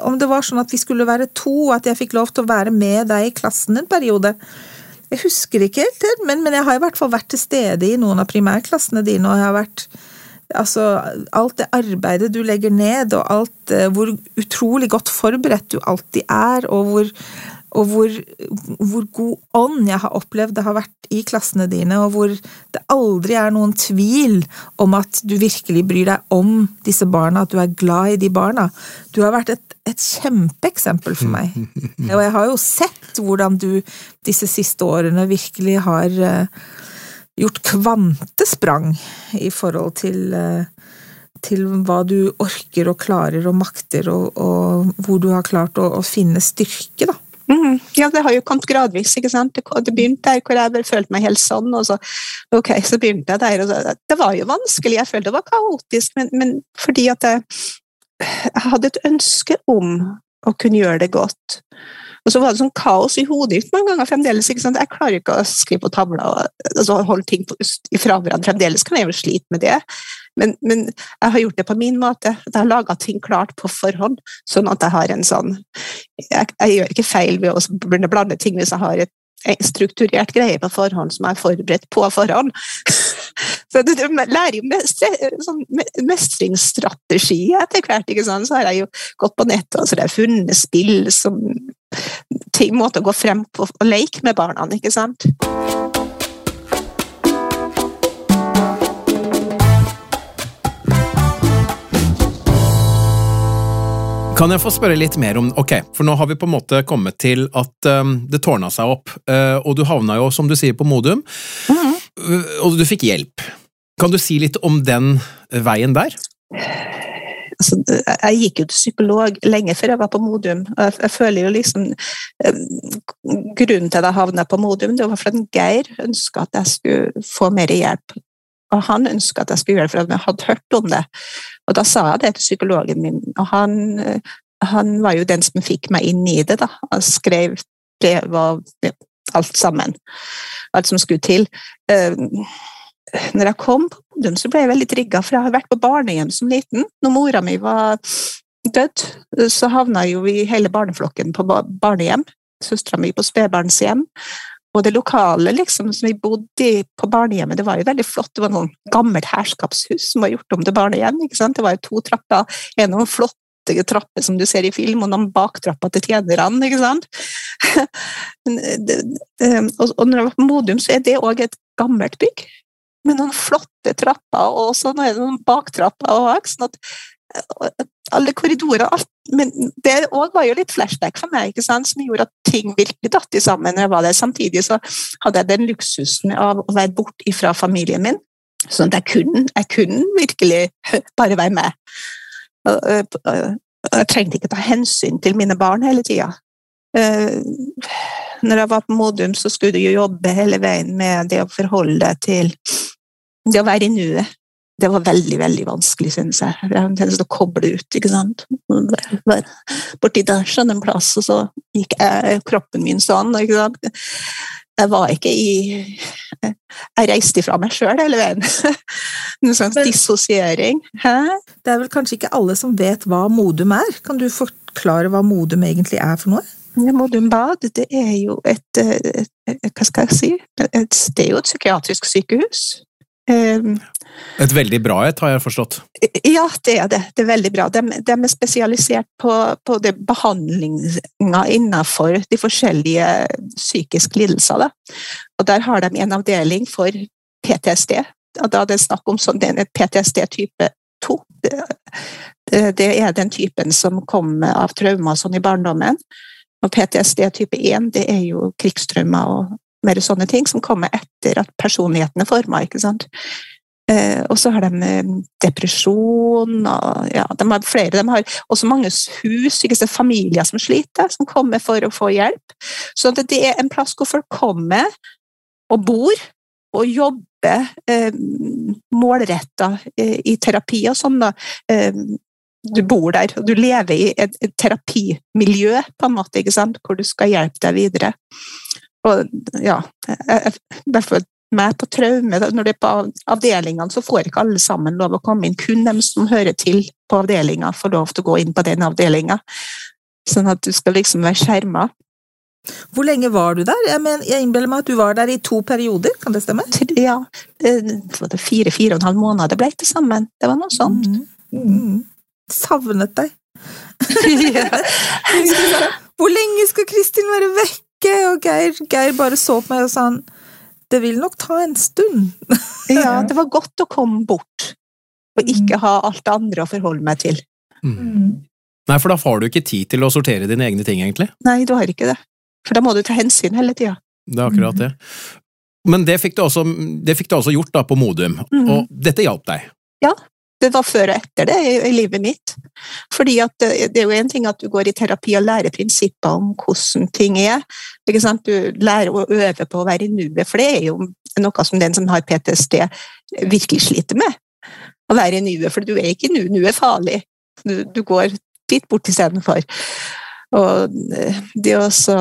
om det var sånn at vi skulle være to, at jeg fikk lov til å være med deg i klassen en periode. Jeg husker ikke helt, men, men jeg har i hvert fall vært til stede i noen av primærklassene dine, og jeg har vært Altså, alt det arbeidet du legger ned, og alt uh, hvor utrolig godt forberedt du alltid er, og hvor, og hvor, hvor, god ånd jeg har opplevd det har vært i klassene dine, og hvor det aldri er noen tvil om at du virkelig bryr deg om disse barna, at du er glad i de barna. Du har vært et, et kjempeeksempel for meg. Og jeg har jo sett hvordan du disse siste årene virkelig har uh, gjort kvantesprang i forhold til, eh, til hva du orker og klarer og makter, og, og hvor du har klart å, å finne styrke, da. Mm, ja, det har jo kommet gradvis. ikke sant? Det, begynte der hvor jeg følte meg helt sånn, og så, ok, så begynte jeg der. så, Det var jo vanskelig, jeg følte det var kaotisk, men, men fordi at jeg, jeg hadde et ønske om å kunne gjøre det godt. Og så var det sånn kaos i hodet mitt mange ganger fremdeles. ikke sant? Jeg klarer ikke å skrive på tavla og altså, holde ting ifra hverandre. Fremdeles kan jeg jo slite med det. Men, men, jeg har gjort det på min måte. Jeg har laga ting klart på forhånd. Sånn at jeg har en sånn Jeg, jeg gjør ikke feil ved å blande ting hvis jeg har et strukturert greie på forhånd som jeg er forberedt på forhånd. Så du, lærer jo sånn mestringsstrategi etter hvert. ikke sant? Så har jeg jo gått på nettet og så har jeg funnet spill som ting, måte å gå frem på og leke med barna, ikke sant? Kan jeg få spørre litt mer om Ok, for nå har vi på en måte kommet til at um, det tårna seg opp, uh, og du havna jo, som du sier, på Modum, mm -hmm. Og du fikk hjelp. Kan du si litt om den veien der? altså, Jeg gikk jo til psykolog lenge før jeg var på Modum. Jeg, jeg føler jo liksom eh, Grunnen til at jeg havna på Modum, det var fordi Geir ønska at jeg skulle få mer hjelp. Og han ønska at jeg skulle gjøre det fordi jeg hadde hørt om det. Og da sa jeg det til psykologen min, og han, han var jo den som fikk meg inn i det. da. Han skrev brev og alt sammen. Alt som skulle til. Uh, når jeg kom på Modum, så ble jeg veldig trigga, for jeg har vært på barnehjem som liten. Når mora mi var død, så havna jo vi hele barneflokken på barnehjem. Søstera mi på spedbarnshjem. Og det lokale liksom, som vi bodde i på barnehjemmet, det var jo veldig flott. Det var noen gammelt herskapshus som var gjort om til barnehjem. ikke sant? Det var jo to trapper, en noen flotte trapper som du ser i film, og noen baktrapper til tjenerne. ikke sant? og når jeg var på Modum, så er det òg et gammelt bygg med noen flotte trapper, og så er det noen baktrapper òg. Sånn at alle korridorer alt, Men det òg var jo litt flashback for meg, ikke sant, som gjorde at ting virkelig datt i sammen. når jeg var der. Samtidig så hadde jeg den luksusen av å være borte fra familien min. Sånn at jeg kunne, jeg kunne virkelig bare være med. Jeg trengte ikke ta hensyn til mine barn hele tida. Når jeg var på Modum, så skulle du jo jobbe hele veien med det å forholde deg til det å være i nuet, det var veldig veldig vanskelig, synes jeg. Jeg har en tendens å koble ut. ikke sant? Borti der sånn en plass, og så gikk jeg, kroppen min sånn. ikke sant? Jeg var ikke i Jeg reiste ifra meg sjøl hele veien. Noen sånn dissosiering. Det er vel kanskje ikke alle som vet hva Modum er? Kan du forklare hva Modum egentlig er for noe? Modum Bad det er jo et, et Hva skal jeg si? Et, det er jo et psykiatrisk sykehus. Et veldig bra et, har jeg forstått. Ja, det er det. Det er veldig bra. De, de er spesialisert på, på behandlinga innenfor de forskjellige psykiske lidelser. Da. Og der har de en avdeling for PTSD. Og da er det snakk om sånn, PTSD type 2. Det, det, det er den typen som kommer av traumer sånn i barndommen. Og PTSD type 1 det er jo krigstraumer og mer sånne ting som kommer etter at personligheten er forma. Eh, og så har de eh, depresjon og ja, de har flere. De har også mange hus, ikke familier som sliter, som kommer for å få hjelp. Så det det er en plass hvor folk kommer og bor og jobber eh, målretta eh, i terapi og sånn. da. Du bor der, og du lever i et, et terapimiljø, på en måte, hvor du skal hjelpe deg videre. Og ja, derfor meg på traume, når det er på avdelingene, så får ikke alle sammen lov å komme inn. Kun dem som hører til på avdelinga, får lov til å gå inn på den avdelinga. Sånn at du skal liksom være skjerma. Hvor lenge var du der? Jeg, mener, jeg innbiller meg at du var der i to perioder, kan det stemme? Ja, det var fire fire og en halv måned det ble til sammen. Det var noe sånt. Mm. Mm. Savnet deg. Hvor lenge skal Kristin være vekke? Og Geir, Geir bare så på meg og sa han, det vil nok ta en stund. ja, det var godt å komme bort. Og ikke ha alt det andre å forholde meg til. Mm. Nei, for da får du ikke tid til å sortere dine egne ting, egentlig. Nei, du har ikke det. For da må du ta hensyn hele tida. Det er akkurat det. Men det fikk du også, det fikk du også gjort da på Modum, mm. og dette hjalp deg. Det var før og etter det i, livet mitt. Fordi det, det er jo en ting at du går i terapi og lærer prinsipper om hvordan ting er. Du lærer å øve på å være i nuet, for det er jo noe som den som har PTSD virkelig sliter med. Å være i nuet, for du er ikke i nuet. Er farlig. Du, du går dit bort istedenfor. Og eh, det også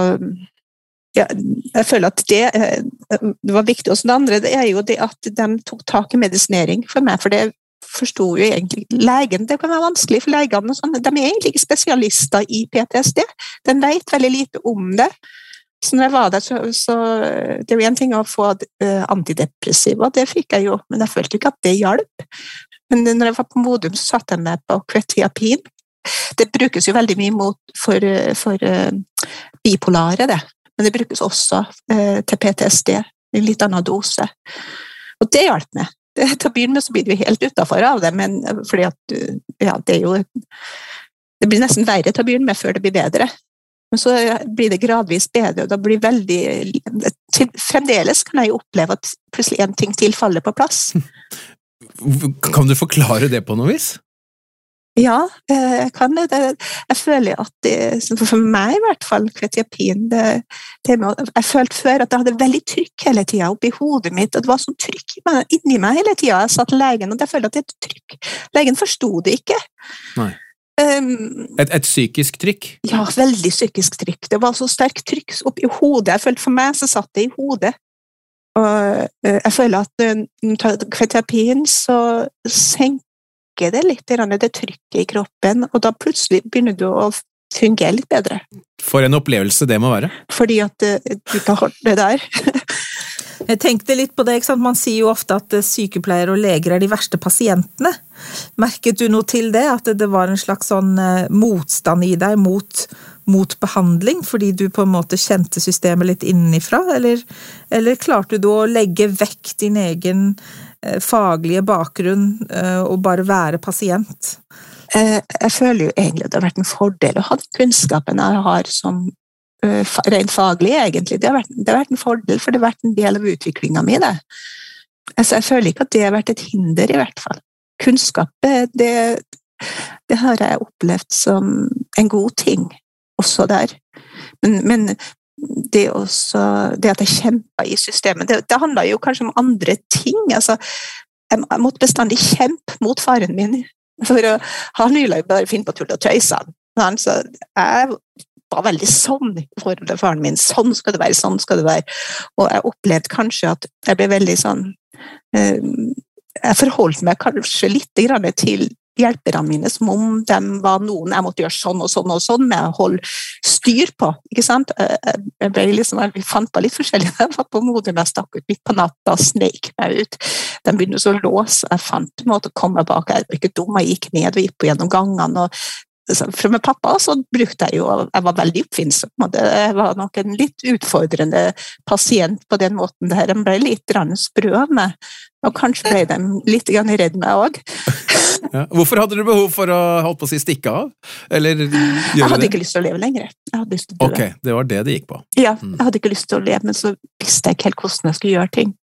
ja, jeg føler at det, eh, det var viktig. Også det andre det er jo det at de tok tak i medisinering for meg. For det forsto jo egentlig legen Det kan være vanskelig for legene. sånn, De er egentlig ikke spesialister i PTSD. De vet veldig lite om det. Så når jeg var der, så, så Det er jo én ting å få uh, antidepressiva, det fikk jeg jo, men jeg følte ikke at det hjalp. Men når jeg var på Modum, så satte jeg meg på kvetiapin. Det brukes jo veldig mye mot, for, eh, for uh, bipolare, det. Men det brukes også uh, til PTSD i en litt annen dose. Og det hjalp meg. Til å begynne med så blir du helt utafor av det, men fordi at du Ja, det er jo Det blir nesten verre til å begynne med før det blir bedre. Men så blir det gradvis bedre, og da blir veldig til, Fremdeles kan jeg jo oppleve at plutselig en ting til faller på plass. Kan du forklare det på noe vis? Ja, eh, jeg kan det. jeg føler at det, For meg i hvert fall, kvetiapin det, det med, Jeg følte før at jeg hadde veldig trykk hele tida oppi hodet mitt. og Det var sånn trykk inni meg hele tida. Jeg sa til legen og jeg følte at det er et trykk. Legen forsto det ikke. Nei. Um, Et, et psykisk trykk? ja, veldig psykisk trykk. Det var så sterkt trykk oppi hodet. Jeg følte For meg så satt det i hodet. Og eh, jeg føler at når kvetiapin, så senker det litt det trykket i kroppen, og da plutselig begynner du å fungere litt bedre. For en opplevelse det må være. Fordi at eh, du ikke har det der. Jeg tenkte litt på det, ikke sant? Man sier jo ofte at eh, sykepleiere og leger er de verste pasientene. Merket du noe til det? At det var en slags sånn eh, motstand i deg mot, mot behandling, fordi du på en måte kjente systemet litt innenfra? Eller, eller klarte du å legge vekk din egen eh, faglige bakgrunn eh, og bare være pasient? Eh, Jeg føler jo egentlig at det har vært en fordel å ha den kunnskapen jeg har som eh, rent faglig, egentlig. Det har, vært, det har vært en fordel, for det har vært en del av utviklinga mi, det. Altså, jeg føler ikke at det har vært et hinder, i hvert fall. Kunnskap, eh, det, det har jeg opplevd som en god ting, også der. Men, men det, også, det at jeg kjempa i systemet, det, det handla jo kanskje om andre ting. Altså, jeg, måtte bestandig kjempe mot faren min for å, han ville jo bare finne på tull og tøys. Så jeg var veldig sånn i forhold til faren min. Sånn skal det være, sånn skal det være. Og jeg opplevde kanskje at jeg ble veldig sånn eh, Jeg forholdt meg kanskje litt til hjelperne mine som om de var noen jeg måtte gjøre sånn og sånn og sånn med å holde styr på. ikke sant? Jeg, ble liksom, jeg fant på litt forskjellig. Jeg var på Modum, jeg stakk ut midt på natta og sneik meg ut. De begynte så å låse, jeg fant en måte å komme bak. Jeg var ikke dum, jeg gikk ned og gikk på gjennom gangene. og for med pappa så brukte jeg jo Jeg var veldig oppfinnsom. Jeg var nok en litt utfordrende pasient på den måten. der. De ble litt sprø av meg, og kanskje ble de litt redd meg òg. Ja. Hvorfor hadde du behov for å holdt på å si stikke av? Eller jeg hadde ikke lyst til å leve lenger. Jeg hadde lyst til å dø. Ok, Det var det det gikk på? Ja, mm. jeg hadde ikke lyst til å leve, men så visste jeg ikke helt hvordan jeg skulle gjøre ting.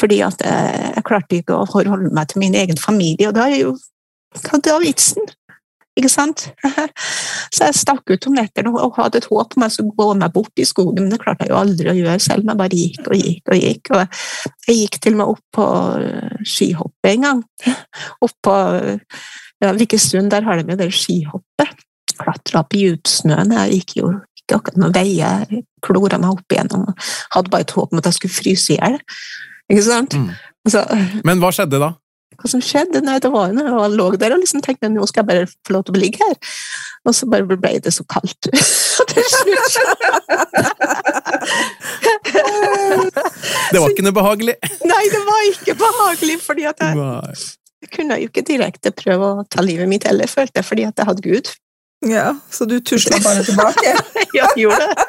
Fordi at jeg, jeg klarte ikke å forholde meg til min egen familie, og da er jo hva er vitsen? Ikke sant? Så jeg stakk ut om nettene og hadde et håp om jeg skulle gå meg bort i skogen, men det klarte jeg jo aldri å gjøre selv. Men jeg bare gikk og gikk og gikk. Og jeg gikk til og med opp på eh, skihoppet en gang. Opp på ja, Vikestuen, der har de jo det skihoppet. Klatra opp i djupsnøen. Jeg gikk jo ikke akkurat noen veier. Jeg klora meg opp igjennom hadde bare et håp om at jeg skulle fryse i hjel. Ikke sant? Mm. Så, men hva skjedde da? Hva som skjedde? Nei, det var jo når jeg lå der og liksom tenkte nå skal jeg bare få lov til å ligge her. Og så bare ble det så kaldt til slutt. det var ikke noe behagelig? Nei, det var ikke behagelig, fordi at jeg, jeg kunne jo ikke direkte prøve å ta livet mitt heller, følte jeg, fordi at jeg hadde Gud. Ja, så du tusla bare tilbake? ja, gjorde det.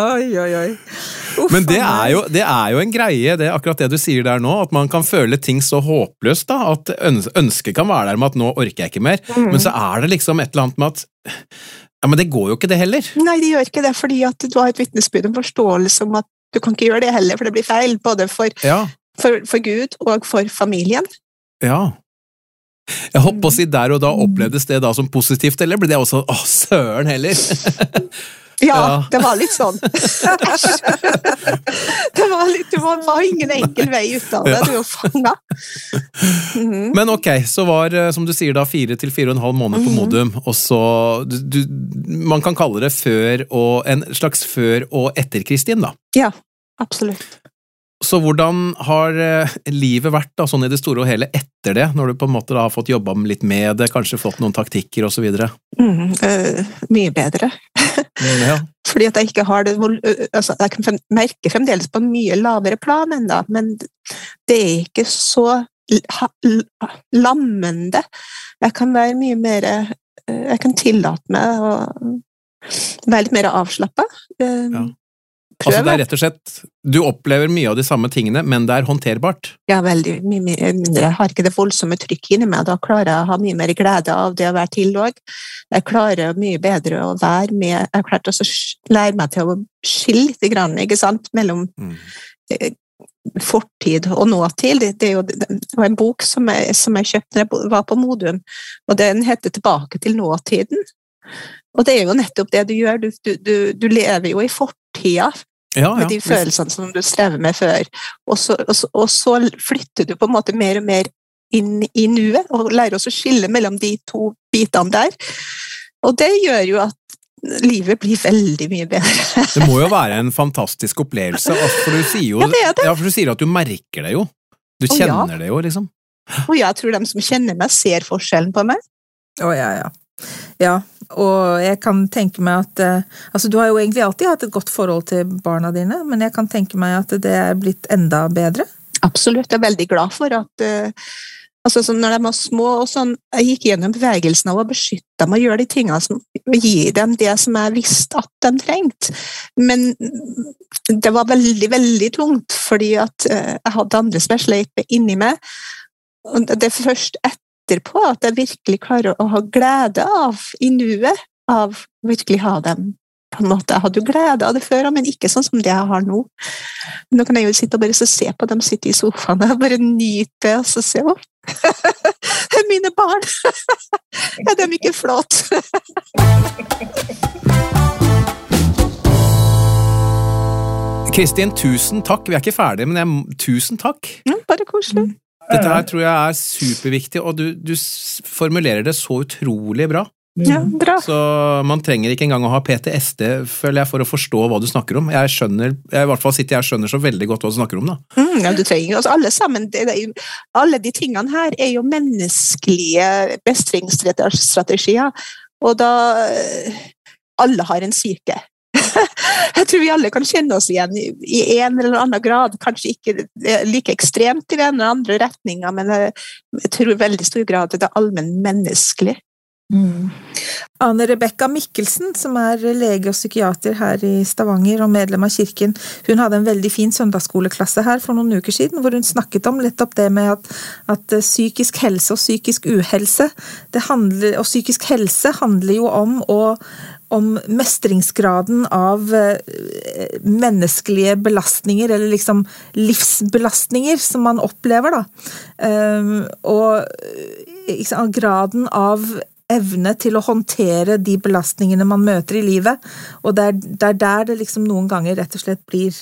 oi, oi, oi. Uff, Men det er, jo, det er, jo, en greie, det, akkurat det du sier der nå, at man kan føle ting så håpløst. da, At ønsket kan være der med at nå orker jeg ikke mer, mm. men så er det liksom et eller annet med at ja, Men det går jo ikke, det heller. Nei, det gjør ikke det, fordi at du har et vitnesbyrd, en forståelse om at du kan ikke gjøre det heller, for det blir feil. Både for, ja. for, for Gud og for familien. Ja. Jeg håper å si der og da opplevdes det da som positivt, eller ble det også åh, søren heller? Ja, det var litt sånn. det, var litt, det var ingen enkel vei ut av det. Du er fanga. Mm. Men ok, så var eh, som du sier da fire til fire og en halv måned på mhm. Modum, og så du, Man kan kalle det før og en slags før- og etter-Kristin, da? Ja, absolutt. Så hvordan har eh, livet vært da, sånn i det store og hele etter det, når du på en måte da har fått jobba litt med det, kanskje fått noen taktikker osv.? Mm, øh, mye bedre. Mm, ja. Fordi at jeg ikke har det altså, Jeg kan merke fremdeles på en mye lavere plan ennå, men det er ikke så lammende. Jeg kan være mye mer Jeg kan tillate meg å være litt mer avslappa. Ja. Altså det er rett og slett, Du opplever mye av de samme tingene, men det er håndterbart? Ja, veldig mye mindre. Jeg har ikke det voldsomme trykket inni meg. Da klarer jeg å ha mye mer glede av det å være til òg. Jeg klarer mye bedre å være med Jeg har også å lære meg til å skille litt grann, ikke sant, mellom mm. Eh, fortid og nåtid. Det, det, er jo, det var en bok som jeg, som jeg kjøpte da jeg var på Modum, og den heter 'Tilbake til nåtiden'. Og det er jo nettopp det du gjør. Du, du, du lever jo i fortida ja, ja. med de følelsene som du strever med før. Og så, og, så, og så, flytter du på en måte mer og mer inn i nuet, og lærer oss å skille mellom de to bitene der. Og det gjør jo at livet blir veldig mye bedre. det må jo være en fantastisk opplevelse, altså, for du sier jo ja, det det. Ja, for du sier at du merker det jo. Du kjenner det jo, liksom. Og jeg tror de som kjenner meg, ser forskjellen på meg. Å, oh, ja, ja. Ja, og jeg kan tenke meg at eh, Altså, du har jo egentlig alltid hatt et godt forhold til barna dine, men jeg kan tenke meg at det er blitt enda bedre? Absolutt. Jeg er veldig glad for at altså altså, Når de var små og sånn, Jeg gikk gjennom bevegelsen av å beskytte dem og gjøre de tingene som gir dem det som jeg visste at de trengte. Men det var veldig, veldig tungt, fordi at uh, jeg hadde andre som jeg sleit med inni meg. Det er først etter etterpå at jeg virkelig klarer å ha glede av i nuet. Av virkelig ha dem på en måte. Jeg hadde jo glede av det før, men ikke sånn som det jeg har nå. Nå kan jeg jo sitte og bare se på dem sitte i sofaen og bare nyte og så se opp. Er mine barn! Er de ikke flott. Kristin, tusen takk. Vi er ikke ferdige, men jeg, tusen takk. Ja, bare koselig. Dette her tror jeg er superviktig, og du, du formulerer det så utrolig bra. Ja, bra. Så man trenger ikke engang å ha PTSD, føler jeg, for å forstå hva du snakker om. Jeg skjønner, jeg, i hvert fall sitter jeg og skjønner så veldig godt hva du snakker om, da. Mm, ja, du trenger altså alle sammen, det, det, alle de tingene her er jo menneskelige bestringsstrategier. og da eh, Alle har en syke. Jeg tror vi alle kan kjenne oss igjen i en eller annen grad. Kanskje ikke eh, like ekstremt i den eller andre retninga, men jeg, jeg tror i veldig stor grad det er allmennmenneskelig. Ane Rebekka Mikkelsen, som er lege og psykiater her i Stavanger og medlem av kirken, hun hadde en veldig fin søndagsskoleklasse her for noen uker siden, hvor hun snakket om nettopp det med at, at eh, psykisk helse og psykisk uhelse det handler, Og psykisk helse handler jo om å om mestringsgraden av eh, menneskelige belastninger, eller liksom livsbelastninger som man opplever, da. Um, og eh, graden av evne til å håndtere de belastningene man møter i livet. Og det er der det liksom noen ganger rett og slett blir,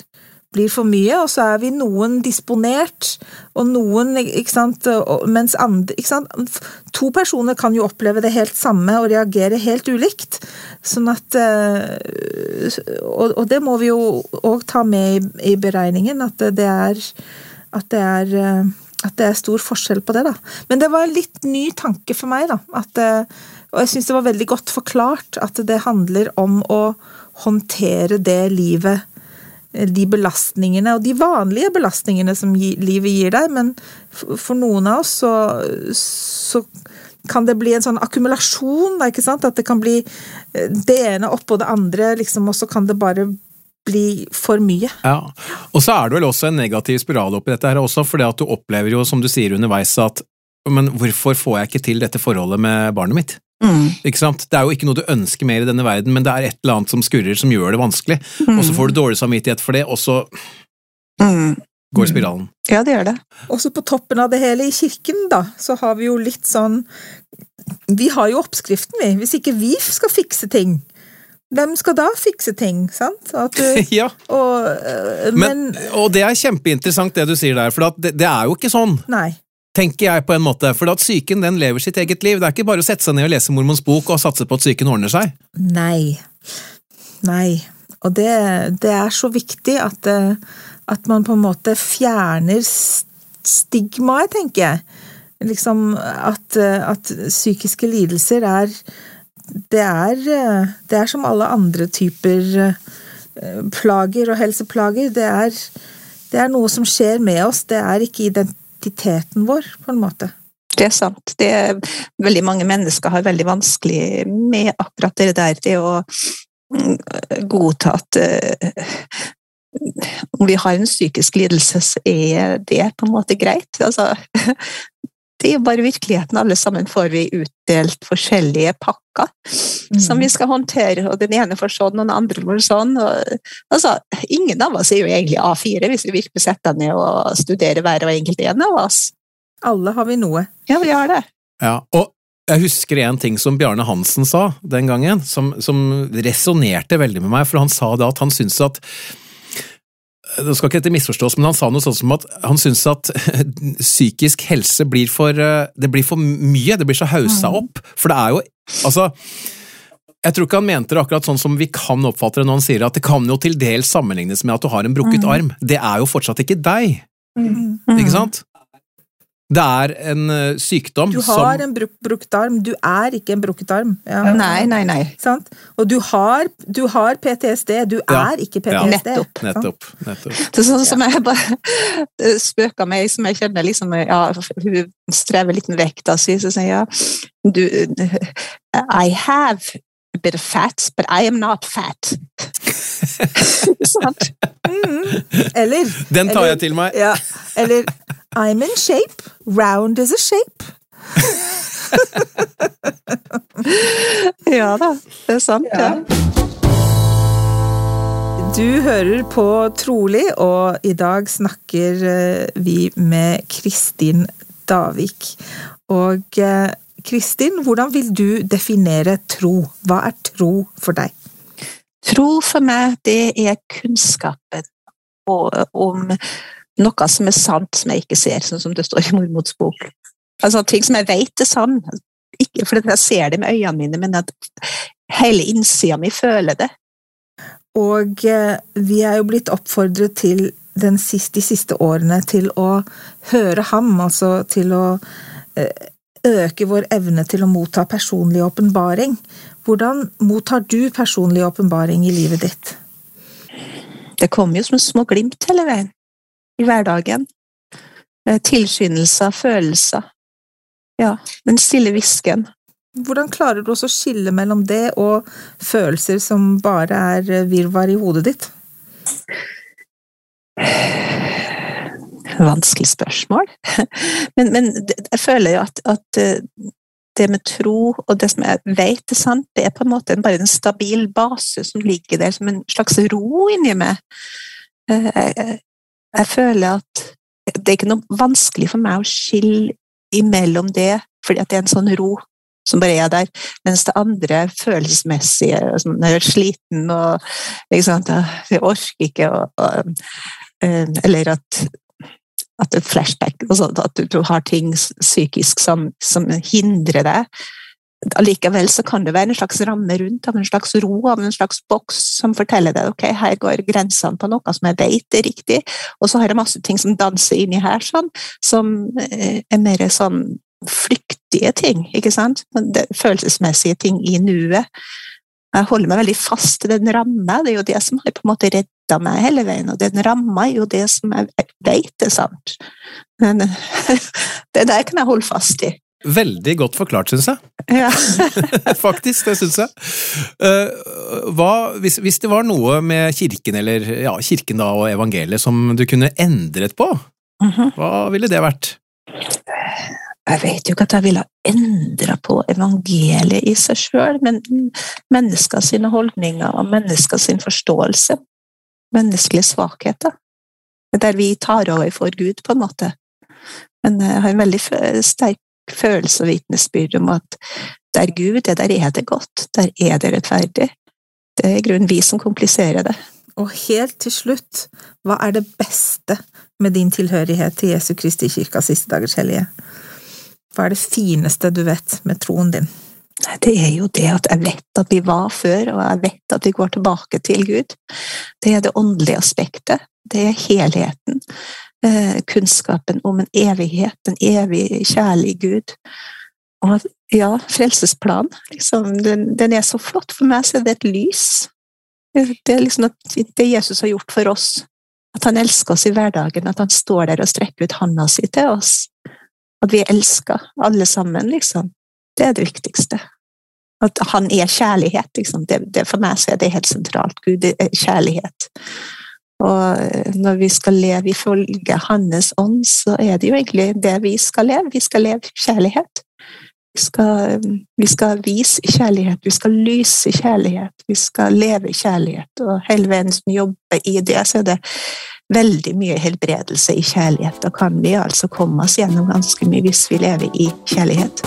blir for mye, og så er vi noen disponert, og noen ikke sant, mens andre ikke sant? To personer kan jo oppleve det helt samme og reagere helt ulikt. Sånn at eh, Og, det må vi jo òg ta med i, beregningen, at det er at det er eh, at det er stor forskjell på det, da. Men det var en litt ny tanke for meg, da. At, eh, og jeg syns det var veldig godt forklart at det handler om å håndtere det livet de belastningene, og de vanlige belastningene som livet gir deg, men for, noen av oss så, så kan det bli en sånn akkumulasjon, da, ikke sant? At det kan bli eh, det ene oppå det andre, liksom, og så kan det bare bli for mye. Ja, og så er det vel også en negativ spiral oppi dette her også, fordi at du opplever jo, som du sier underveis, at men hvorfor får jeg ikke til dette forholdet med barnet mitt? Ikke sant? Det er jo ikke noe du ønsker mer i denne verden, men det er et eller annet som skurrer som gjør det vanskelig, og så får du dårlig samvittighet for det, og så Mm. går spiralen. Ja, det gjør det. Og så på toppen av det hele i kirken, da, så har vi jo litt sånn Vi har jo oppskriften, vi. Hvis ikke vi skal fikse ting, hvem skal da fikse ting? Sant? At du, Ja, og, øh, men, men, og det er kjempeinteressant det du sier der, for det, det er jo ikke sånn. Nei. Tenker jeg på en måte, for at psyken den lever sitt eget liv. Det er ikke bare å sette seg ned og lese mormons bok og satse på at psyken ordner seg. Nei. Nei. Og det, det er så viktig at, eh, at man på en måte fjerner stigmaet, tenker jeg. Liksom at, eh, at psykiske lidelser er det er, eh, det er som alle andre typer plager og helseplager. Det er, det er noe som skjer med oss, det er ikke identiteten vår, på en måte. Det er sant. Det er, veldig mange mennesker har veldig vanskelig med akkurat det der. Det å mm, godta at uh, om vi har en psykisk lidelse, så er det på en måte greit. Altså, det er jo bare virkeligheten. Alle sammen får vi utdelt forskjellige pakker som vi skal håndtere, og den ene får sånn, og den andre får sånn. Og, altså, ingen av oss er jo egentlig A4 hvis vi virkelig setter ned og studerer hver og enkelt en av oss. Alle har vi noe. Ja, vi har det. Ja, og jeg husker en ting som Bjarne Hansen sa den gangen, som, som resonnerte veldig med meg, for han sa da at han syntes at nå skal ikke dette misforstås, men han sa noe sånt som at han syns at psykisk helse blir for eh, Det blir for mye, det blir så haussa opp. For det er jo Altså jeg tror ikke han mente det akkurat sånn som vi kan oppfatte det når han sier at det kan jo til dels sammenlignes med at du har en brukket arm. Det er jo fortsatt ikke deg, ikke sant? Det er en sykdom som Du som har en bruk, brukt arm, du er ikke en brukket arm. Ja. Nei, nei, nei. Sant? Og du har, du har PTSD, du Ja. er ikke Ja. PTSD. Nettopp. Nettopp. nettopp. Det er sånn som jeg bare eh, spøker med, som jeg kjenner liksom ja, Hun strever litt med vekta si, så sier jeg du, I have a bit of fat, but I am not fat. Sant? Mm. Eller Den tar Eller- jeg til meg. ja, Eller I'm in shape, round is a shape. Ja da, det er sant. Ja. Du hører på Trolig, og i dag snakker eh, vi med Kristin Davik. Og eh, Kristin, hvordan vil du definere tro? Hva er tro for deg? Tro for meg, det er kunnskapen om noe som er sant som jeg ikke ser, sånn som det står i mormots bok. Altså ting som jeg vet er sann. ikke fordi jeg ser det med øynene mine, men at hele innsida mi føler det. Og eh, vi er jo blitt oppfordret til siste, de siste årene til å høre ham, altså til å eh, øke vår evne til å motta personlig åpenbaring. Hvordan mottar du personlig åpenbaring i livet ditt? Det kommer jo som små glimt hele veien i hverdagen. Eh, tilskyndelser, følelser. Ja, den stille hvisken. Hvordan klarer du også å skille mellom det og følelser som bare er eh, virvar i hodet ditt? Vanskelig spørsmål. Men, men jeg føler jo at, at, eh, det med tro og det som jeg vet er sant, det er på en måte bare en stabil base som ligger der som en slags ro inni meg. Jeg, jeg føler at det er ikke noe vanskelig for meg å skille imellom det, fordi det er en sånn ro som bare er der, mens det andre følelsesmessige, som når jeg er sliten og liksom, jeg orker ikke og, eh, Eller at at et flashback, altså at du, du, har ting psykisk som, som hindrer deg allikevel så kan det være en slags ramme rundt, av en slags ro, av en slags boks som forteller deg ok, her går grensene på noe som jeg vet er riktig, og så har jeg masse ting som danser inni her, sånn, som eh, er mer sånn flyktige ting, ikke sant? Følelsesmessige ting i nuet. Jeg holder meg veldig fast i den ramma, det er jo det som har på en måte redda meg hele veien, og den ramma er jo det som jeg vet er sant. Men det der kan jeg holde fast i. Veldig godt forklart, syns jeg. Ja. Faktisk, det syns jeg. Uh, hva, hvis, hvis, det var noe med kirken, eller ja, kirken da og evangeliet som du kunne endret på, mm -hmm. hva ville det vært? Jeg vet jo ikke at jeg ville ha endra på evangeliet i seg sjøl, men mennesker sine holdninger og mennesker sin forståelse. Menneskelige svakheter. Der vi tar over for Gud, på en måte. Men jeg har en veldig sterk følelse og vitnesbyrd om at der Gud er, der er det godt. Der er det rettferdig. Det er i grunnen vi som kompliserer det. Og helt til slutt, hva er det beste med din tilhørighet til Jesu Kristi kirka siste dagers hellige? Hva er det fineste du vet med troen din? Det er jo det at jeg vet at vi var før, og jeg vet at vi går tilbake til Gud. Det er det åndelige aspektet. Det er helheten. Eh, kunnskapen om en evighet, en evig kjærlig Gud. Og ja, frelsesplan, liksom, den, den, er så flott. For meg så er det et lys. Det er liksom det Jesus har gjort for oss. At han elsker oss i hverdagen, at han står der og strekker ut handa si til oss. At vi er elska, alle sammen, liksom. Det er det viktigste. At han er kjærlighet, liksom. Det, det, for meg så er det helt sentralt. Gud er kjærlighet. Og eh, når vi skal leve ifølge Hans ånd, så er det jo egentlig det vi skal leve. Vi skal leve kjærlighet. Vi skal, vi skal vise kjærlighet, vi skal lyse kjærlighet, vi skal leve kjærlighet. Og hele veien som jobber i det, så er det veldig mye helbredelse i kjærlighet. Da kan vi altså komme oss gjennom ganske mye hvis vi lever i kjærlighet.